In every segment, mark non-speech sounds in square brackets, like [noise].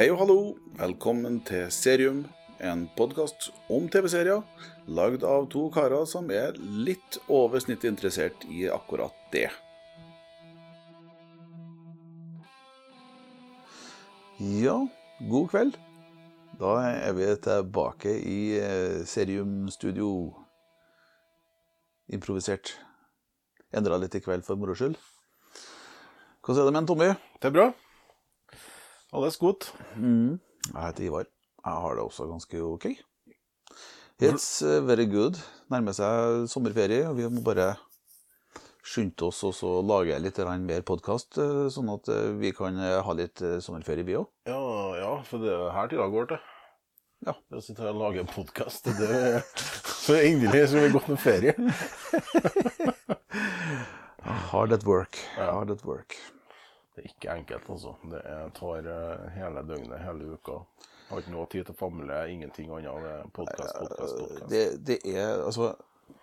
Hei og hallo, velkommen til Serium, en podkast om TV-serier, lagd av to karer som er litt over snittet interessert i akkurat det. Ja, god kveld. Da er vi tilbake i eh, Serium-studio. Improvisert. Endra litt i kveld for moro skyld. Hvordan er det med en Tommy? Det er bra. Alles godt. Jeg heter Ivar. Jeg har det også ganske ok. It's uh, very good. Nærmer seg sommerferie, og vi må bare skynde oss og så lage litt mer podkast, sånn at eh, vi kan eh, ha litt eh, sommerferie, vi òg. Ja, ja, for det er her tida går til. Ja. Det å sitte her og lage en podkast, det [laughs] Så endelig skal vi gått med ferie. [laughs] Hard at work. Hard at work. Det er ikke enkelt, altså. Det tar eh, hele døgnet, hele uka. Har ikke noe tid til familie, ingenting annet. Det er podkast, podkast, podkast. Det, det er altså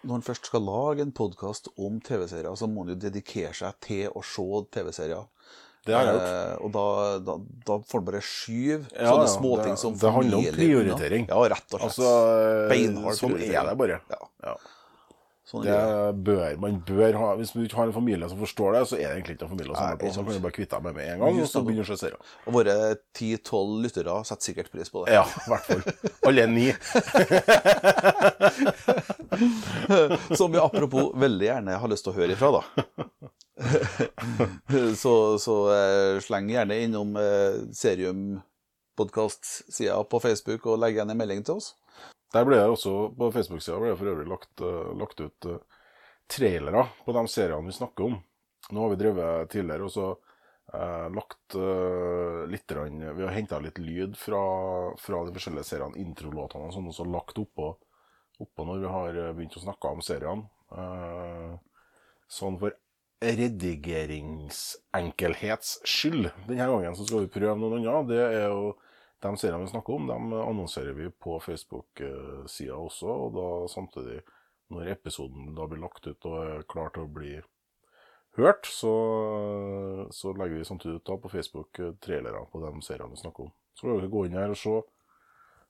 Når en først skal lage en podkast om TV-serier, så må en jo dedikere seg til å se TV-serier. Det har jeg gjort. Eh, og da, da, da får en bare skyve Ja, sånne ja, småting det- som det handler om prioritering. Ja, rett og slett. Altså, Beinhard prioritering. sånn er det bare. Ja. Ja. Sånn Det bør, man bør ha, Hvis du ikke har en familie som forstår det, så er det egentlig ikke en familie å samle på. Så kan du bare kvitte deg med med en gang, og så begynner du å se serier. Og våre 10-12 lyttere setter sikkert pris på det. Ja, i hvert fall. Alle ni. [laughs] Som vi apropos veldig gjerne har lyst til å høre ifra, da. [laughs] så så eh, sleng gjerne innom eh, Serium podkast-sida på Facebook og legg igjen en melding til oss. Der ble det også, På Facebook-sida ble det for øvrig lagt, eh, lagt ut uh, trailere på de seriene vi snakker om. Nå har vi drevet tidligere og så eh, lagt eh, litt rann, Vi har henta litt lyd fra, fra de forskjellige seriene, introlåtene og sånn, og så lagt oppå, oppå når vi har eh, begynt å snakke om seriene. Eh, sånn for redigeringsenkelhets skyld. Denne gangen så skal vi prøve noe annet. Det er jo de seriene vi snakker om, de annonserer vi på Facebook-sida også. Og da samtidig, når episoden da blir lagt ut og er klar til å bli hørt, så, så legger vi samtidig ut da på Facebook eh, trailere på de seriene vi snakker om. Så kan dere gå inn her og se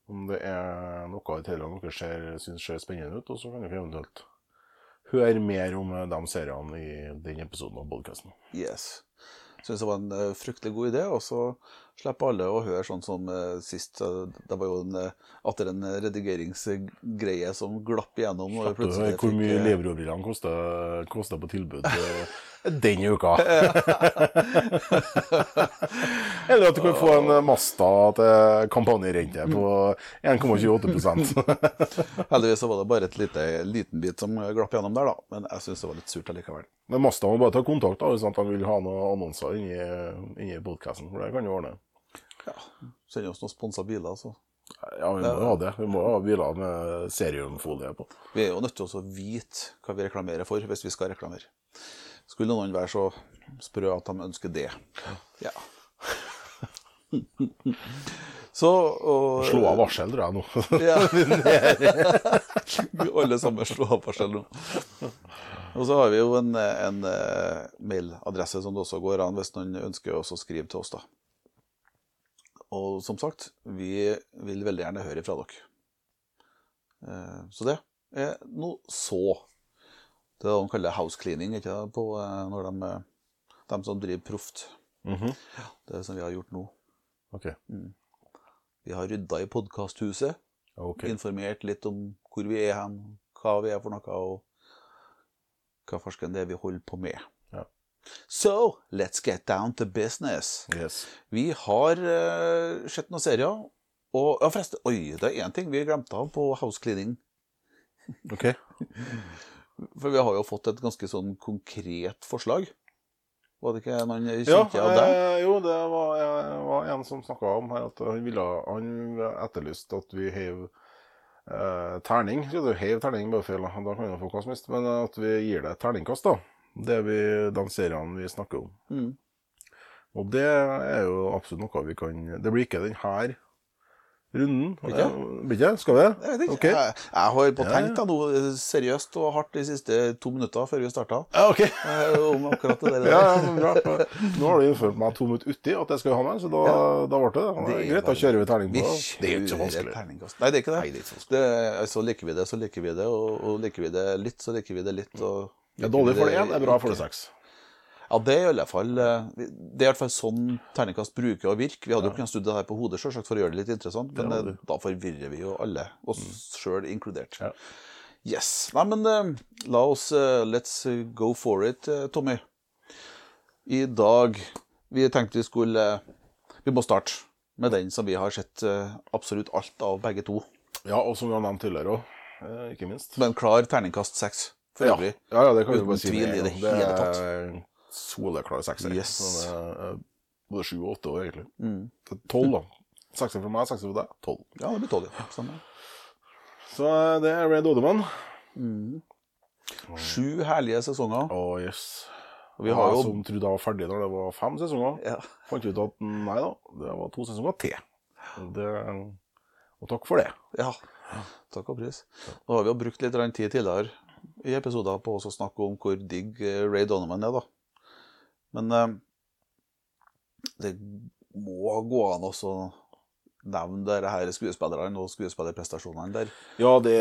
om det er noe i trailerne dere ser, syns ser spennende ut, og så kan dere eventuelt høre mer om eh, de seriene i den episoden av podkasten. Yes. Syns det var en eh, fryktelig god idé. Og så slipper alle å høre sånn som uh, sist. Uh, det var jo en, uh, atter en redigeringsgreie som glapp igjennom. og Slapp du hvor mye eh, leverbrillene koster, koster på tilbud eh, den uka? [laughs] [laughs] Eller at du kan få en eh, Masta til kampanjerente på 1,28 [laughs] Heldigvis så var det bare et lite, liten bit som glapp gjennom der, da. Men jeg syns det var litt surt allikevel. Men Masta må bare ta kontakt da, hvis han vil ha noen annonser inni, inni podkasten, for det kan jo ordne. Send oss noen sponsa biler, så. Ja, vi må jo ha det. Vi må jo ha biler med seriumfolie på. Vi er jo nødt til å vite hva vi reklamerer for, hvis vi skal reklamere. Skulle noen være så sprø at de ønsker det. Ja. [laughs] Så og, Slå av varsel, tror jeg nå. [laughs] Ja. [laughs] Alle sammen slå av varsel nå. Og så har vi jo en, en eh, mailadresse som det også går an hvis noen ønsker å skrive til oss. da. Og som sagt, vi vil veldig gjerne høre fra dere. Eh, Så det er noe så. Det er det de kaller house cleaning, ikke det, på, eh, når de, eh, de som driver proft. Mhm. Det er som vi har gjort nå. Ok. Vi har rydda i podkasthuset. Okay. informert litt om hvor vi er hen, hva vi er for noe, og hva farsken det er vi holder på med. Ja. So, let's get down to business. Yes. Vi har uh, sett noen serier, og ja, forresten, oi, det er én ting vi glemte av på house cleaning. Ok. [laughs] For vi har jo fått et ganske sånn konkret forslag. Var det ikke noen Ja, kjente av deg? eh, jo, det var, jeg, var en som snakka om her at han ville Han etterlyste at vi heiv eh, terning. Heiv terning bare feil, da Da kan du få hva som helst. Men at vi gir det et terningkast, da. Det er vi, de seriene vi snakker om. Mm. Og det er jo absolutt noe vi kan Det blir ikke den her runden. Ikke? Eh, Blir ikke? Skal vi? Jeg vet ikke. Okay. Jeg, jeg har på tenkt da, noe seriøst og hardt de siste to minutter før vi starta. Ja, ok. Om akkurat det der. [laughs] Ja, ja. Nå har du innført meg to minutter uti at jeg skal ha meg, så da, da ble det det. Det er Greit, da kjører vi terning på det. Det er ikke så vanskelig. Nei, det er ikke det. Nei, det er ikke så det altså, liker vi det, så liker vi det. Og, og liker vi det litt, så liker vi det litt. Og Det er dårlig for det én, det er bra for det seks. Ja, det er i alle fall eh, Det er i hvert fall sånn terningkast bruker å virke. Vi hadde jo kunnet studd det her på hodet selvsagt, for å gjøre det litt interessant, men eh, da forvirrer vi jo alle, oss sjøl inkludert. Ja. Yes. Nei, men eh, la oss eh, Let's go for it, Tommy. I dag Vi tenkte vi skulle Vi må starte med den som vi har sett absolutt alt av, begge to. Ja, og som vi har nevnt tidligere òg, ikke minst. Med en klar terningkast seks for Ja, øvrig. ja, ja, det kan vi bare si. tvil i det hele Det tatt. er soleklar sekser. Yes. Så det er, eh, Både sju og åtte år, egentlig. Mm. Tolv, da. Sekser for meg, sekser for deg. Tolv. Ja, det blir tolv, ja. Stemmer. Så eh, det er Red Odeman. Sju herlige sesonger. Å, yes. Og vi har jo som trodde jeg var ferdig når det var fem sesonger, ja. fant ut at nei da, det var to sesonger til. Det, og takk for det. Ja, takk og pris. Nå har vi jo brukt litt tid tidligere i episoder på å snakke om hvor digg eh, Ray Donovan er, da. Men eh, det må gå an også nevne her skuespillerne og skuespillerprestasjonene der. Ja, det,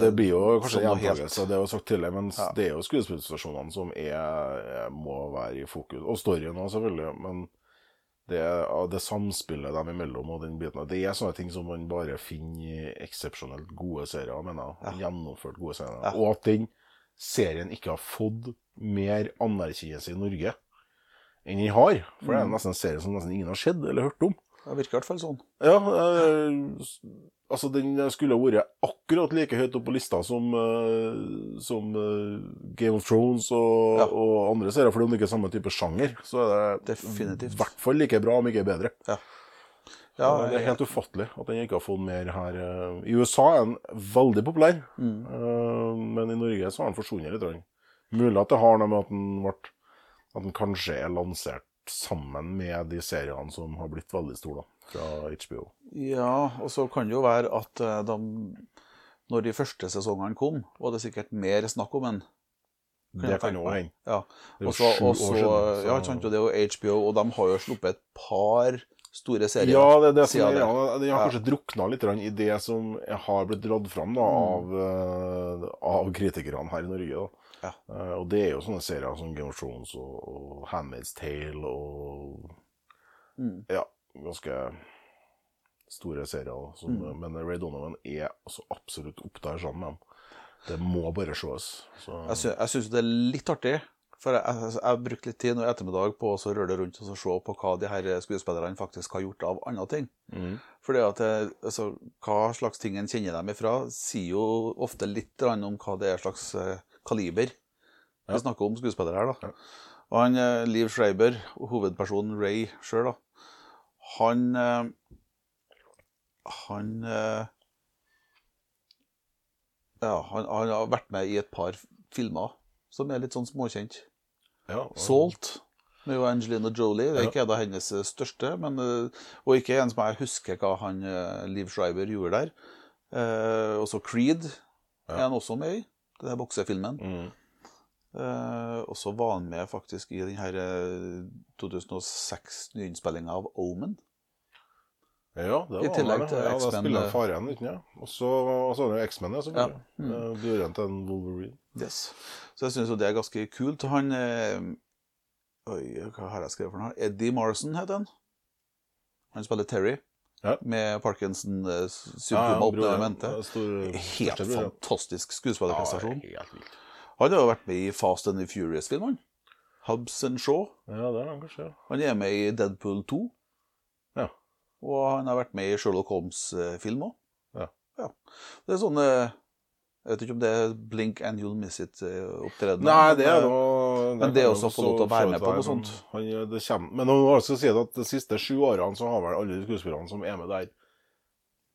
det blir jo kanskje en gjentakelse, det er jo sagt tidligere, men Ja. det er jo skuespillerprestasjonene som er, må være i fokus. Og storyen òg, selvfølgelig. Men det, det samspillet dem imellom og den biten Det er sånne ting som man bare finner i eksepsjonelt gode serier, mener jeg. Gjennomført gode serier. Ja. Og at den serien ikke har fått mer anerkjennelse i Norge enn den har. For det er Mm. nesten en serie som nesten ingen har sett eller hørt om. Det virker i hvert fall sånn. Ja, eh, altså den skulle vært akkurat like høyt oppe på lista som, eh, som eh, Game of Thrones og, Ja. og andre serier, for om det ikke er samme type sjanger, så er det i hvert fall like bra, om ikke bedre. Ja, Så det er helt ufattelig at den ikke har fått mer her. eh. I USA er den veldig populær, Mm. eh, men i Norge så har den forsvunnet litt. Mulig at det har noe med at den, ble, at den kanskje er lansert sammen med de seriene som har blitt veldig store, da, fra HBO. Ja, og så kan det jo være at eh, de, når de første sesongene kom, var det sikkert mer snakk om en. Det kan jo hende. Ja. Det er jo sju år siden, så- ja, sant, det er jo HBO, og de har jo sluppet et par store serier. Ja, det er det siden ja, de har Ja. kanskje drukna litt i det som har blitt dratt fram da, Mm. av, eh, av kritikerne her i Norge. Da. Ja. Uh, og det er jo sånne serier som Game of Thrones og, og Handmaid's Tale og Mm. Ja, ganske store serier. Som, Mm. Men Ray Donovan er altså absolutt opp der sammen med. Det må bare ses. Så, Jeg, sy jeg syns det er litt artig. For jeg, jeg, jeg har brukt litt tid nå i ettermiddag på å så røre rundt og så se på hva de her skuespillerne faktisk har gjort av andre ting. mm. Fordi at altså, Hva slags ting en kjenner dem ifra, sier jo ofte litt om hva det er slags eh, kaliber vi snakker om skuespillere her. da. Og han, eh, Liv Schreiber, hovedpersonen Ray sjøl, da, han eh, Han eh, Ja, han, han har vært med i et par filmer som er litt sånn småkjent. ja, og- Salt med Angelina Jolie. Det er Ja. ikke av hennes største, men, og ikke en som jeg husker hva han Liv Schreiber gjorde der. Eh, også Creed er han også med i, den her boksefilmen. Mm. Uh, og så var han med faktisk i den her eh, 2006-nyinnspillinga av Omen. Ja, det I var tillegg han, til ja. ja, X-Men, Da spiller eh, han faren, uten, ja. Og så er det jo X-Men, ja. Ja. Mm. Eh, Broren til en Wolverine. Yes. Så jeg syns jo det er ganske kult. Han eh, Oi, hva har jeg skrevet for noe? Eddie Marson heter han. Han spiller Terry. Ja. Med Parkinson-symptomer Ja, ja, opp broren, i ja, Helt fantastisk skuespillerprestasjon. Ja. Han har jo vært med i Fast and the Furious-filmene. Hubs and Shaw. Ja, det er han kanskje. ja. Han er med i Deadpool 2. Ja. Og han har vært med i Sherlock Holmes-film òg. Ja. Det er sånn eh, Jeg vet ikke om det er Blink and You'll Miss It-opptredener. Nei, det er noe Men det er også få lov til å være med på noe sånt. Han, det kommer, men nå også si at de siste sju årene så har vel alle de skuespillerne som er med der,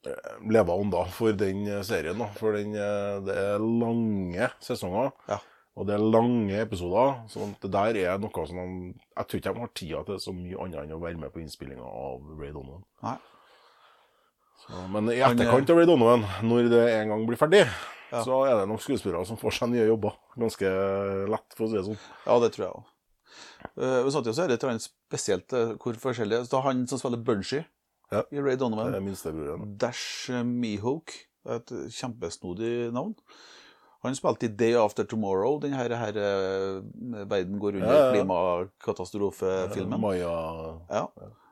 eh, leva ånda for den eh, serien. da. For den, eh, det er lange sesonger, Ja. og det er lange episoder. Så det der er noe som de Jeg tror ikke de har tida til så mye annet enn å være med på innspillinga av Ray Donovan. Nei. Så, men i etterkant av Ray Donovan, når det en gang blir ferdig, Ja. så er det nok skuespillere som får seg nye jobber. Ganske lett, for å si det sånn. Ja, det tror jeg òg. Uh, samtidig så er det litt spesielt hvor forskjellige Så Han som spiller Bunchy Ja. i Ray Donovan. Dash Mihawk, det er et kjempesnodig navn. Han spilte i Day After Tomorrow, den her, her uh, verden går under Ja, ja. klimakatastrofefilmen. Ja, Ja.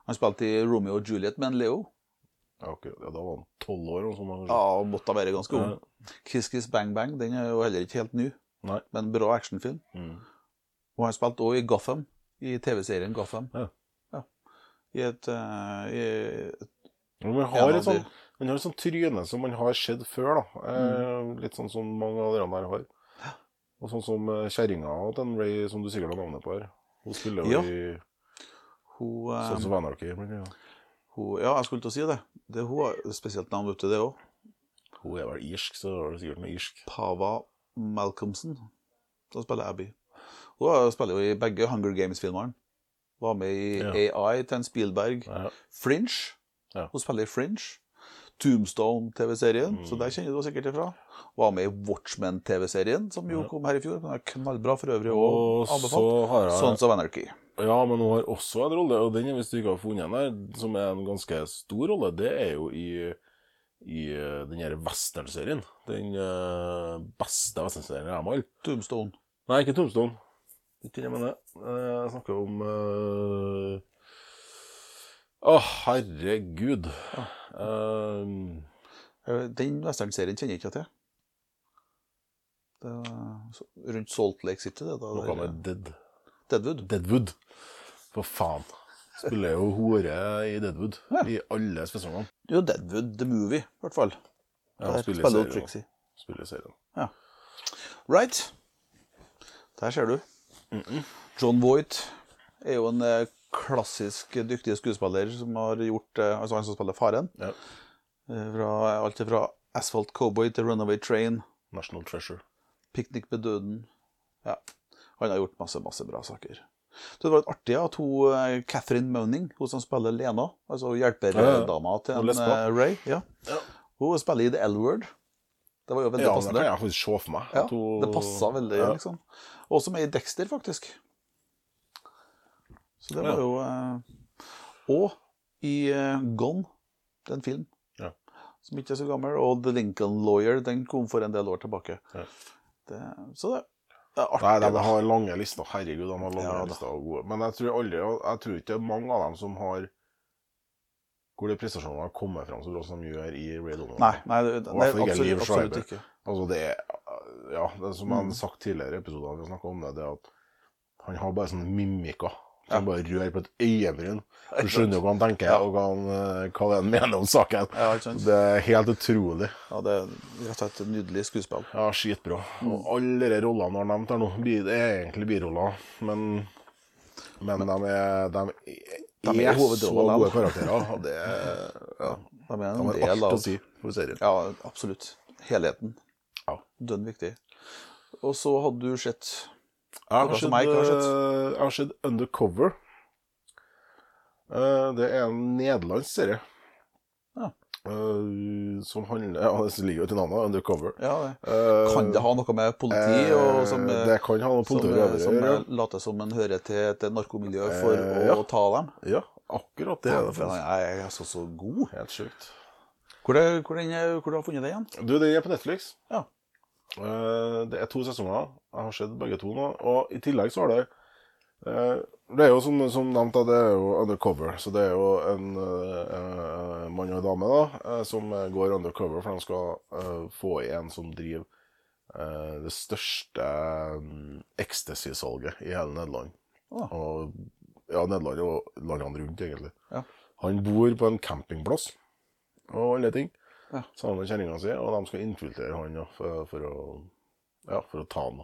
Han spilte i Romeo og Juliet med en Leo. Ja, ok, ja, Da var han tolv år. Og sånn, ja, og måtte være ganske ung. Ja. Kiss Kiss Bang Bang den er jo heller ikke helt ny, Nei. men bra actionfilm. Mm. Og han spilte òg i Gotham, i TV-serien Gotham. Ja. Ja. I et, uh, i et Men man har et sånn, han har et sånt tryne som man har sett før. da. Eh, Mm. litt sånn som mange av dere der har. Og sånn som eh, kjerringa til Ray, som du sikkert har navnet på her. Hun spiller jo Ja. i Hun, eh, Sånn som Anarchy. Men, annet. Hun Ja, jeg skulle til å si det. det hun har et spesielt navn, ute, det òg. Hun er vel irsk, så er det sikkert noe irsk. Pava Malcolmson, Da spiller Abby. Hun spiller jo i begge Hunger Games-filmene. Var med i Ja. AI til en Spielberg. Ja. Fringe. Ja. Hun spiller i Fringe. Tombstone-TV-serien, så Mm. der kjenner du sikkert ifra. Var med i Watchmen-TV-serien, som jo kom her i fjor. Den er knallbra for øvrig, Og og anbefalt. så Sons of Anarchy. Ja, men hun har også en rolle, og den, hvis du ikke har funnet den her, som er en ganske stor rolle, det er jo i, i eh, den her westernserien. Den eh, beste westernserien jeg har. Tombstone. Nei, ikke Tombstone. Ikke det jeg mener. Eh, Jeg snakker om uh... Å, herregud. Ja. Eh, Den westernserien kjenner jeg ikke til. Det rundt Salt Lake City, det. da. noe med Dead. Deadwood. Deadwood. For faen. Spiller jo hore i Deadwood Ja. i alle sesongene. Jo, Deadwood the Movie, i hvert fall. Ja, Der spiller spiller. Trixie. Spiller serien. Ja. Right. Der ser du. John Voight er jo en eh, klassisk dyktig skuespiller som har gjort eh, Altså han som spiller faren. Ja. Eh, Fra alt fra Asphalt Cowboy til Runaway Train, National Treasure. Picnic med døden. Ja. Han har gjort masse, masse bra saker. Så det var litt artig at hun eh, Catherine Moaning, hun som spiller Lena, altså hjelperdama til en, eh, Ray, ja. Hun spiller i The L-Word. Det var jo veldig Ja, det passende. kan jeg faktisk se for meg. Ja, hun- det passa veldig, ja. liksom. Også med i Dexter, faktisk. Så det var jo eh, Og i eh, Gone, den film Ja. som ikke er så gammel, og The Lincoln Lawyer, den kom for en del år tilbake. Det, så det, det artig. Nei, de har lange lister. Herregud, de har lange Ja, lister og gode. Men jeg tror aldri Jeg tror ikke det er mange av dem som har hvor de prestasjonene har kommet fram så bra som de gjør i Ray Donald. Nei, nei, det, det, nei absolutt, absolutt ikke. Altså, det er Ja, det er som jeg Mm. har sagt tidligere i episoder vi har om det, det at han har bare sånne mimikker. Ja. Han bare rører på et øyebryn. Du skjønner jo hva han tenker, og hva, han, eh, hva han mener om saken. Ja, ikke sant? Det er helt utrolig. Ja, det er rett og slett et nydelig skuespill. Ja, skitbra. Mm. Og alle de rollene du har nevnt her nå, det er egentlig biroller, men, men de er, de er, De er så gode karakterer. Og det er, [laughs] ja, De er en del alt av å si for serien. Ja, absolutt. Helheten. Ja. Dønn viktig. Og så hadde du sett Har Noe sett, som jeg har sett. jeg har sett Undercover. Eh, Det er en nederlandsk serie. Ja. Eh, som handler Ja, det ligger jo til navnet, Undercover. Ja, det. Eh, Kan det ha noe med politi og som, Det kan ha noe politi å gjøre. som ja. later som en hører til et narkomiljø for å ja. ta dem? Ja, akkurat det er det. For Jeg er så, så god. Helt sjukt. Hvor, det, hvor, er- hvor du funnet det igjen? Du, den er på Netflix. Ja. Eh, Det er to sesonger. Jeg har sett begge to nå. Og i tillegg så har det eh, Det er jo som, som nevnt, det er jo undercover. Så det er jo en uh, mann og en dame da, som går undercover, for de skal uh, få i en som driver uh, det største um, ecstasy-salget i hele Nederland. Ah. Og ja, Nederland og landene rundt, egentlig. Ja. Han bor på en campingplass og alle ting. Ja. Sammen med kjerringa si, og de skal infiltrere han for, for, å, ja, for å ta han.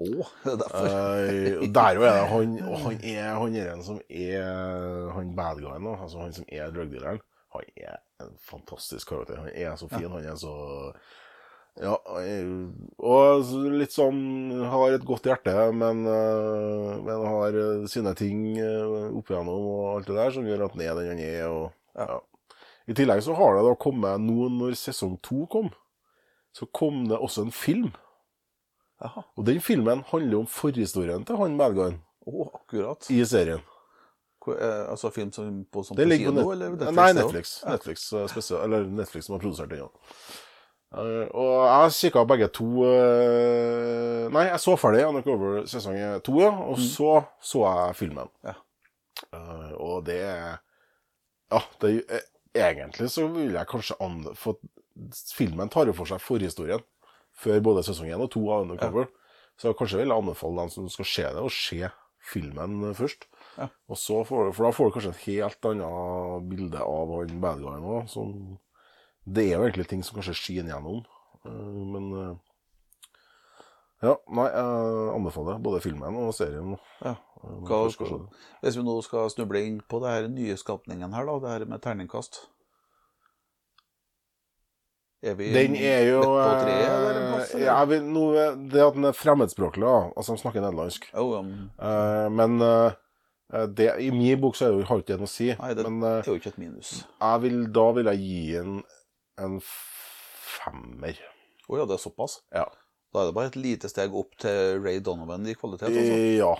Å, oh, det er derfor. Eh, der jo er det han, han er han er en som er han bad guyen, altså han som er drugdealeren. Han er en fantastisk karakter. Han er så fin, han er så Ja, og litt sånn Har et godt hjerte, men, eh, men har sine ting eh, opp igjennom og alt det der som gjør at han er den han er. og ja. I tillegg så har det da kommet nå når sesong to kom, så kom det også en film. Aha. Og den filmen handler om forhistorien til han bad oh, akkurat. i serien. Hvor, eh, altså film som på, på kino, eller Nei, Netflix. Ja. Netflix. Netflix, eh, spesial, eller Netflix som har produsert den. Ja. Uh, og jeg kikka begge to uh, Nei, jeg så ferdig Undercover sesong to, ja, og så så jeg filmen. Ja. Uh, og det er Ja, det er, egentlig så vil jeg kanskje anbefale filmen tar jo for seg forhistorien før både sesong én og to av Undercover. Så jeg kanskje vil jeg anbefale dem som skal se det, å se filmen først. Ja. Og så får, for da får du kanskje et helt annet bilde av han bad guyen òg. Det er jo egentlig ting som kanskje skinner gjennom. Eh, men eh, Ja, nei, jeg anbefaler både filmen og serien. Ja. eh, Hva, hvis vi nå skal snuble inn på det her nye skapningen her, da, det her med terningkast Er vi Den er jo på tre, eller eh, eller? ja, vi, noe, Det at den er fremmedspråklig, da, altså de snakker nederlandsk. Oh, um. Eh, men eh, det, i min bok så er det jo- har ikke det noe å si. Nei, det men eh, er jo ikke et minus. jeg vil, da vil jeg gi en, en femmer. Å ja, det er såpass? Ja. Da er det bare et lite steg opp til Ray Donovan i kvalitet, altså. Eh, Ja,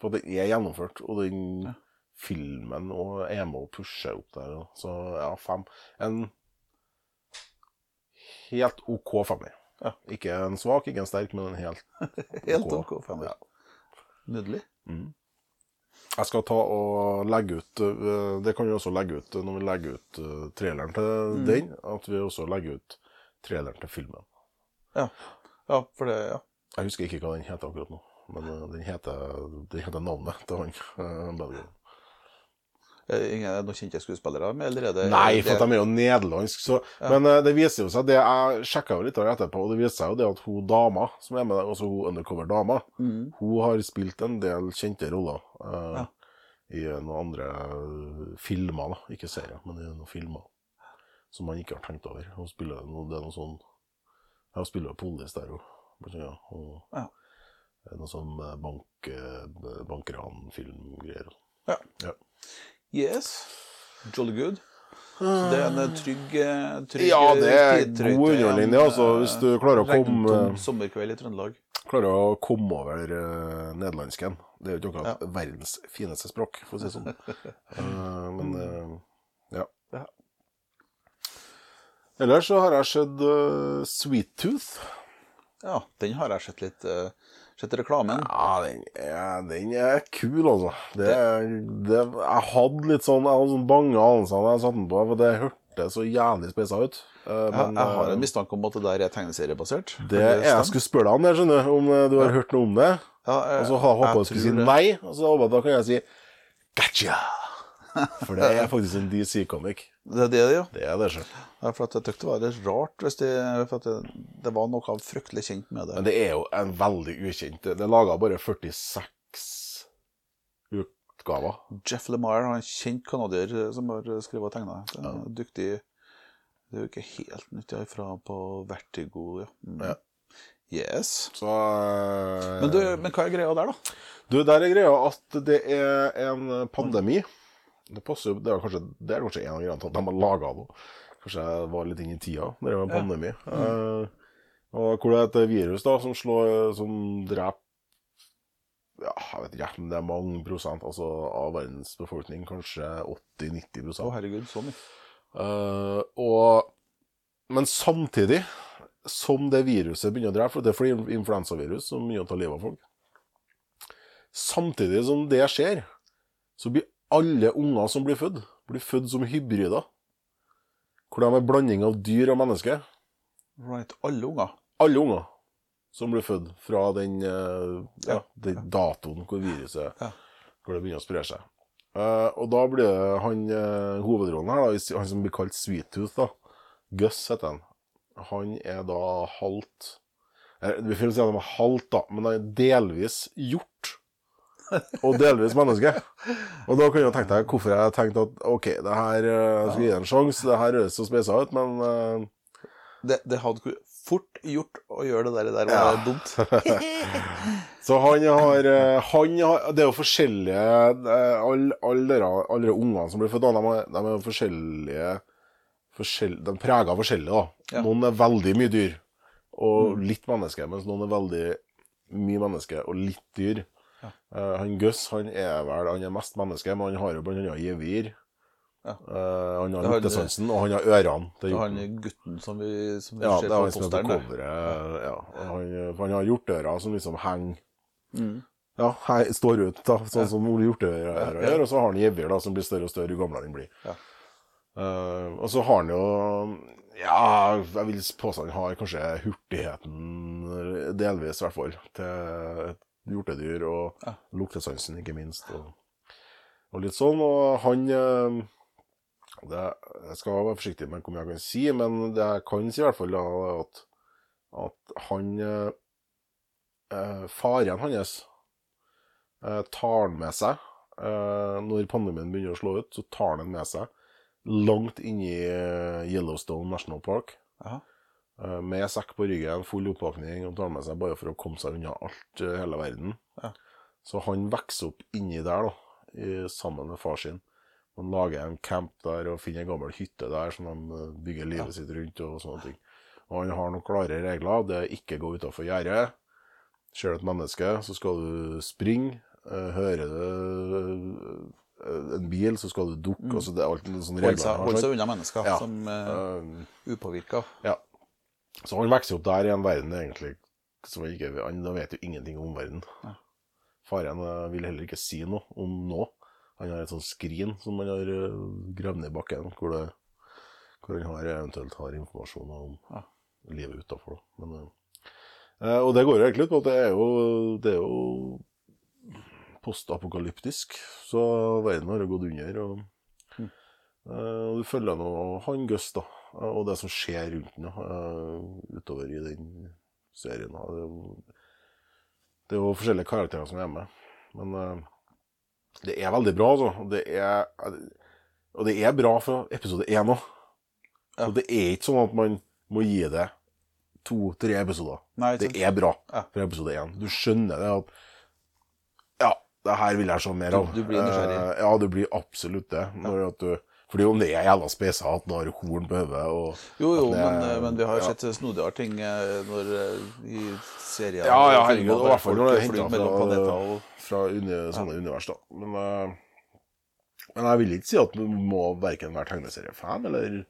for det er gjennomført, og den filmen og er med og pusher opp der. Så ja, fem. En helt OK femmer. Ja. Ikke en svak, ikke en sterk, men en helt [laughs] Helt OK. OK. femmer. Ja. Nydelig. Jeg skal ta og legge ut øh, Det kan vi også legge ut øh, når vi legger ut traileren til den. At vi også legger ut traileren til filmen. Ja. Ja, for det Ja. Jeg husker ikke hva den heter akkurat nå, men øh, den heter, den heter navnet til han. Uh. Eh, Ingen noen kjente skuespillere med, eller er det Nei, for de er jo nederlandsk. Så, Men uh, det viser jo seg det Jeg sjekka jo litt etterpå, og det viser seg jo det at hun dama som er med, altså hun undercover-dama, mm. hun har spilt en del kjente roller uh, Ja. i noen andre filmer, da. Ikke serier, men i noen filmer. Som man ikke har tenkt over. Hun spiller noe, det er noe sånn Hun spiller police der òg, blant annet. Og Ja. noe sånn bank, eh, bankranfilmgreier. Ja. Ja. Yes. Jolly good. Så det er en eh, trygg, trygg Ja, det er tidtrøyte, god underholdning, det, altså, hvis du klarer å komme- sommerkveld i Trøndelag. Klarer å komme over uh, nederlandsken. Det er jo ikke akkurat verdens fineste språk, for å si det sånn. [laughs] Men eh, ja. Ja. Ellers så har jeg sett uh, Sweet Tooth. Ja, den har jeg sett litt uh, Sett reklamen. Ja, den er, den er kul, altså. Det, det, jeg hadde litt sånn Jeg hadde sånn bange anelser da jeg satte den på, for det hørtes så jævlig speisa ut. Uh, Jeg, men, jeg har eh, en mistanke om at det der er tegneseriebasert. det er, Jeg skulle spørre deg om det, skjønner du. Om du har hørt noe om det. Ja, jeg- Og så håpa jeg jeg du skulle si nei, og så håpa jeg da kan jeg si gotcha. For det er faktisk en DC-comic. Det er det, ja. Det er det, selv. ja for at jeg tykte det var litt rart hvis det, for det, det var noe fryktelig kjent med det. Men det er jo en veldig ukjent Det er laga bare 46 utgaver. Jeff Lemire han en kjent canadier eh, som har skrevet og tegna. Dyktig Det er jo ikke helt nytt ja, fra på Vertigo, ja. Mm. Ja. Yes. Så eh, Men, du, men hva er greia der, da? Du, der er greia at det er en pandemi. Det passer jo Det er kanskje, det er kanskje en av grunnene til at de har laga det. Kanskje jeg var litt inn i tida da det var en pandemi. Uh, og hvor det er et virus da som slår Som dreper ja, jeg vet ikke, men det er mange prosent altså, av verdens befolkning. Kanskje 80-90 Å, oh, herregud, så mye. Eh, og, men samtidig som det viruset begynner å drepe, for det er fordi influensavirus som begynner å ta livet av folk Samtidig som det skjer, så blir alle unger som blir født, blir født som hybrider. Hvor de er blanding av dyr og menneske. Right. Alle unger. Alle unger som blir født fra den, eh, ja, den datoen hvor viruset Ja. hvor det begynner å spre seg. Uh, og da blir det han uh, hovedrollen her, da, han som blir kalt Sweet Tooth, da. Gus heter han. Han er da halvt Vi får si at han er halvt, da, men han er delvis hjort. [laughs] Og delvis menneske. Og da kan du tenke deg hvorfor jeg tenkte at OK, det her eh, jeg skal gi en sjanse. Det her høres så speisa ut, men uh... Det, det hadde fort gjort å gjøre det der, det der var Ja. [laughs] dumt. [laughs] Så han har, eh, han har Det er jo forskjellige Alle all dere ungene som blir født, de, de er jo forskjellige forskjell, de preger forskjellig. da. Ja. Noen er veldig mye dyr og litt menneske, mens noen er veldig mye menneske og litt dyr. Ja. Eh, han Gus han er vel han er mest menneske, men han har jo bl.a. gevir. Ja. Uh, han har luktesansen, og han har ørene. Det er han gutten som vi, som vi Ja, ser er på er posteren. Ja. Han, han har hjorteører som liksom henger Mm. Ja, hei, står ut, da, sånn som Ole Hjorteører gjør. Og så har han gevir, da, som blir større og større jo gamlere han blir. Ja. Eh, og så har han jo Ja, jeg vil påstå han har kanskje hurtigheten, delvis i hvert fall, til et hjortedyr, og Ja. luktesansen, ikke minst. Og, og litt sånn. Og han eh, det, Jeg skal være forsiktig med hvor mye jeg kan si, men det jeg kan si i hvert fall, er at, at han eh, eh, Faren hans eh, tar han med seg eh, når pandemien begynner å slå ut, så tar han den med seg langt inni eh, Yellowstone National Park. Jaha. Eh, Med sekk på ryggen, full oppvåkning. og tar med seg bare for å komme seg unna alt i hele verden. Ja. Så han vokser opp inni der, da, i, sammen med far sin. Han lager en camp der og finner en gammel hytte der som de eh, bygger livet Ja. sitt rundt og sånne ting. Og han har noen klare regler. Det er ikke gå utafor gjerdet. Ser du et menneske, så skal du springe. Eh, hører du eh, en bil, så skal du dukke. Mm. Altså, det er alltid noen sånne regler. holde seg unna mennesker Ja. som Eh, upåvirka. ja. Så han vokser opp der i en verden egentlig som ikke Han vet jo ingenting om verden. Ja. Faren eh, vil heller ikke si noe om nå. Han har et sånt skrin som han har uh, gravd ned i bakken, hvor, det, hvor han har, eventuelt har informasjon om Ja. livet utafor. Eh, eh, og det går jo egentlig ut på at det er jo, det er jo postapokalyptisk, så verden har jo gått under. og Mm. Eh, og du følger nå han Gus, da, eh, og det som skjer rundt den uh, utover i den serien. Det, er jo, forskjellige karakterer som er med, men eh, det er veldig bra, altså. Det er, og det er bra fra episode én òg. Ja. Så det er ikke sånn at man må gi det to-tre episoder. Nei, Det er bra Ja. fra episode én. Du skjønner det at Ja, det her vil jeg se mer av. du blir nysgjerrig. Eh, ja, du blir absolutt det. Når at du, fordi om det er jævla speisa at når har horn på hodet Jo, jo, det er- men, men vi har jo ja. sett snodigere ting eh, når, eh, i serier Ja, ja, herregud. i hvert fall når det er henta fra, fra uni, sånne univers, da. Men, eh, men jeg vil ikke si at du må verken være tegneseriefan eller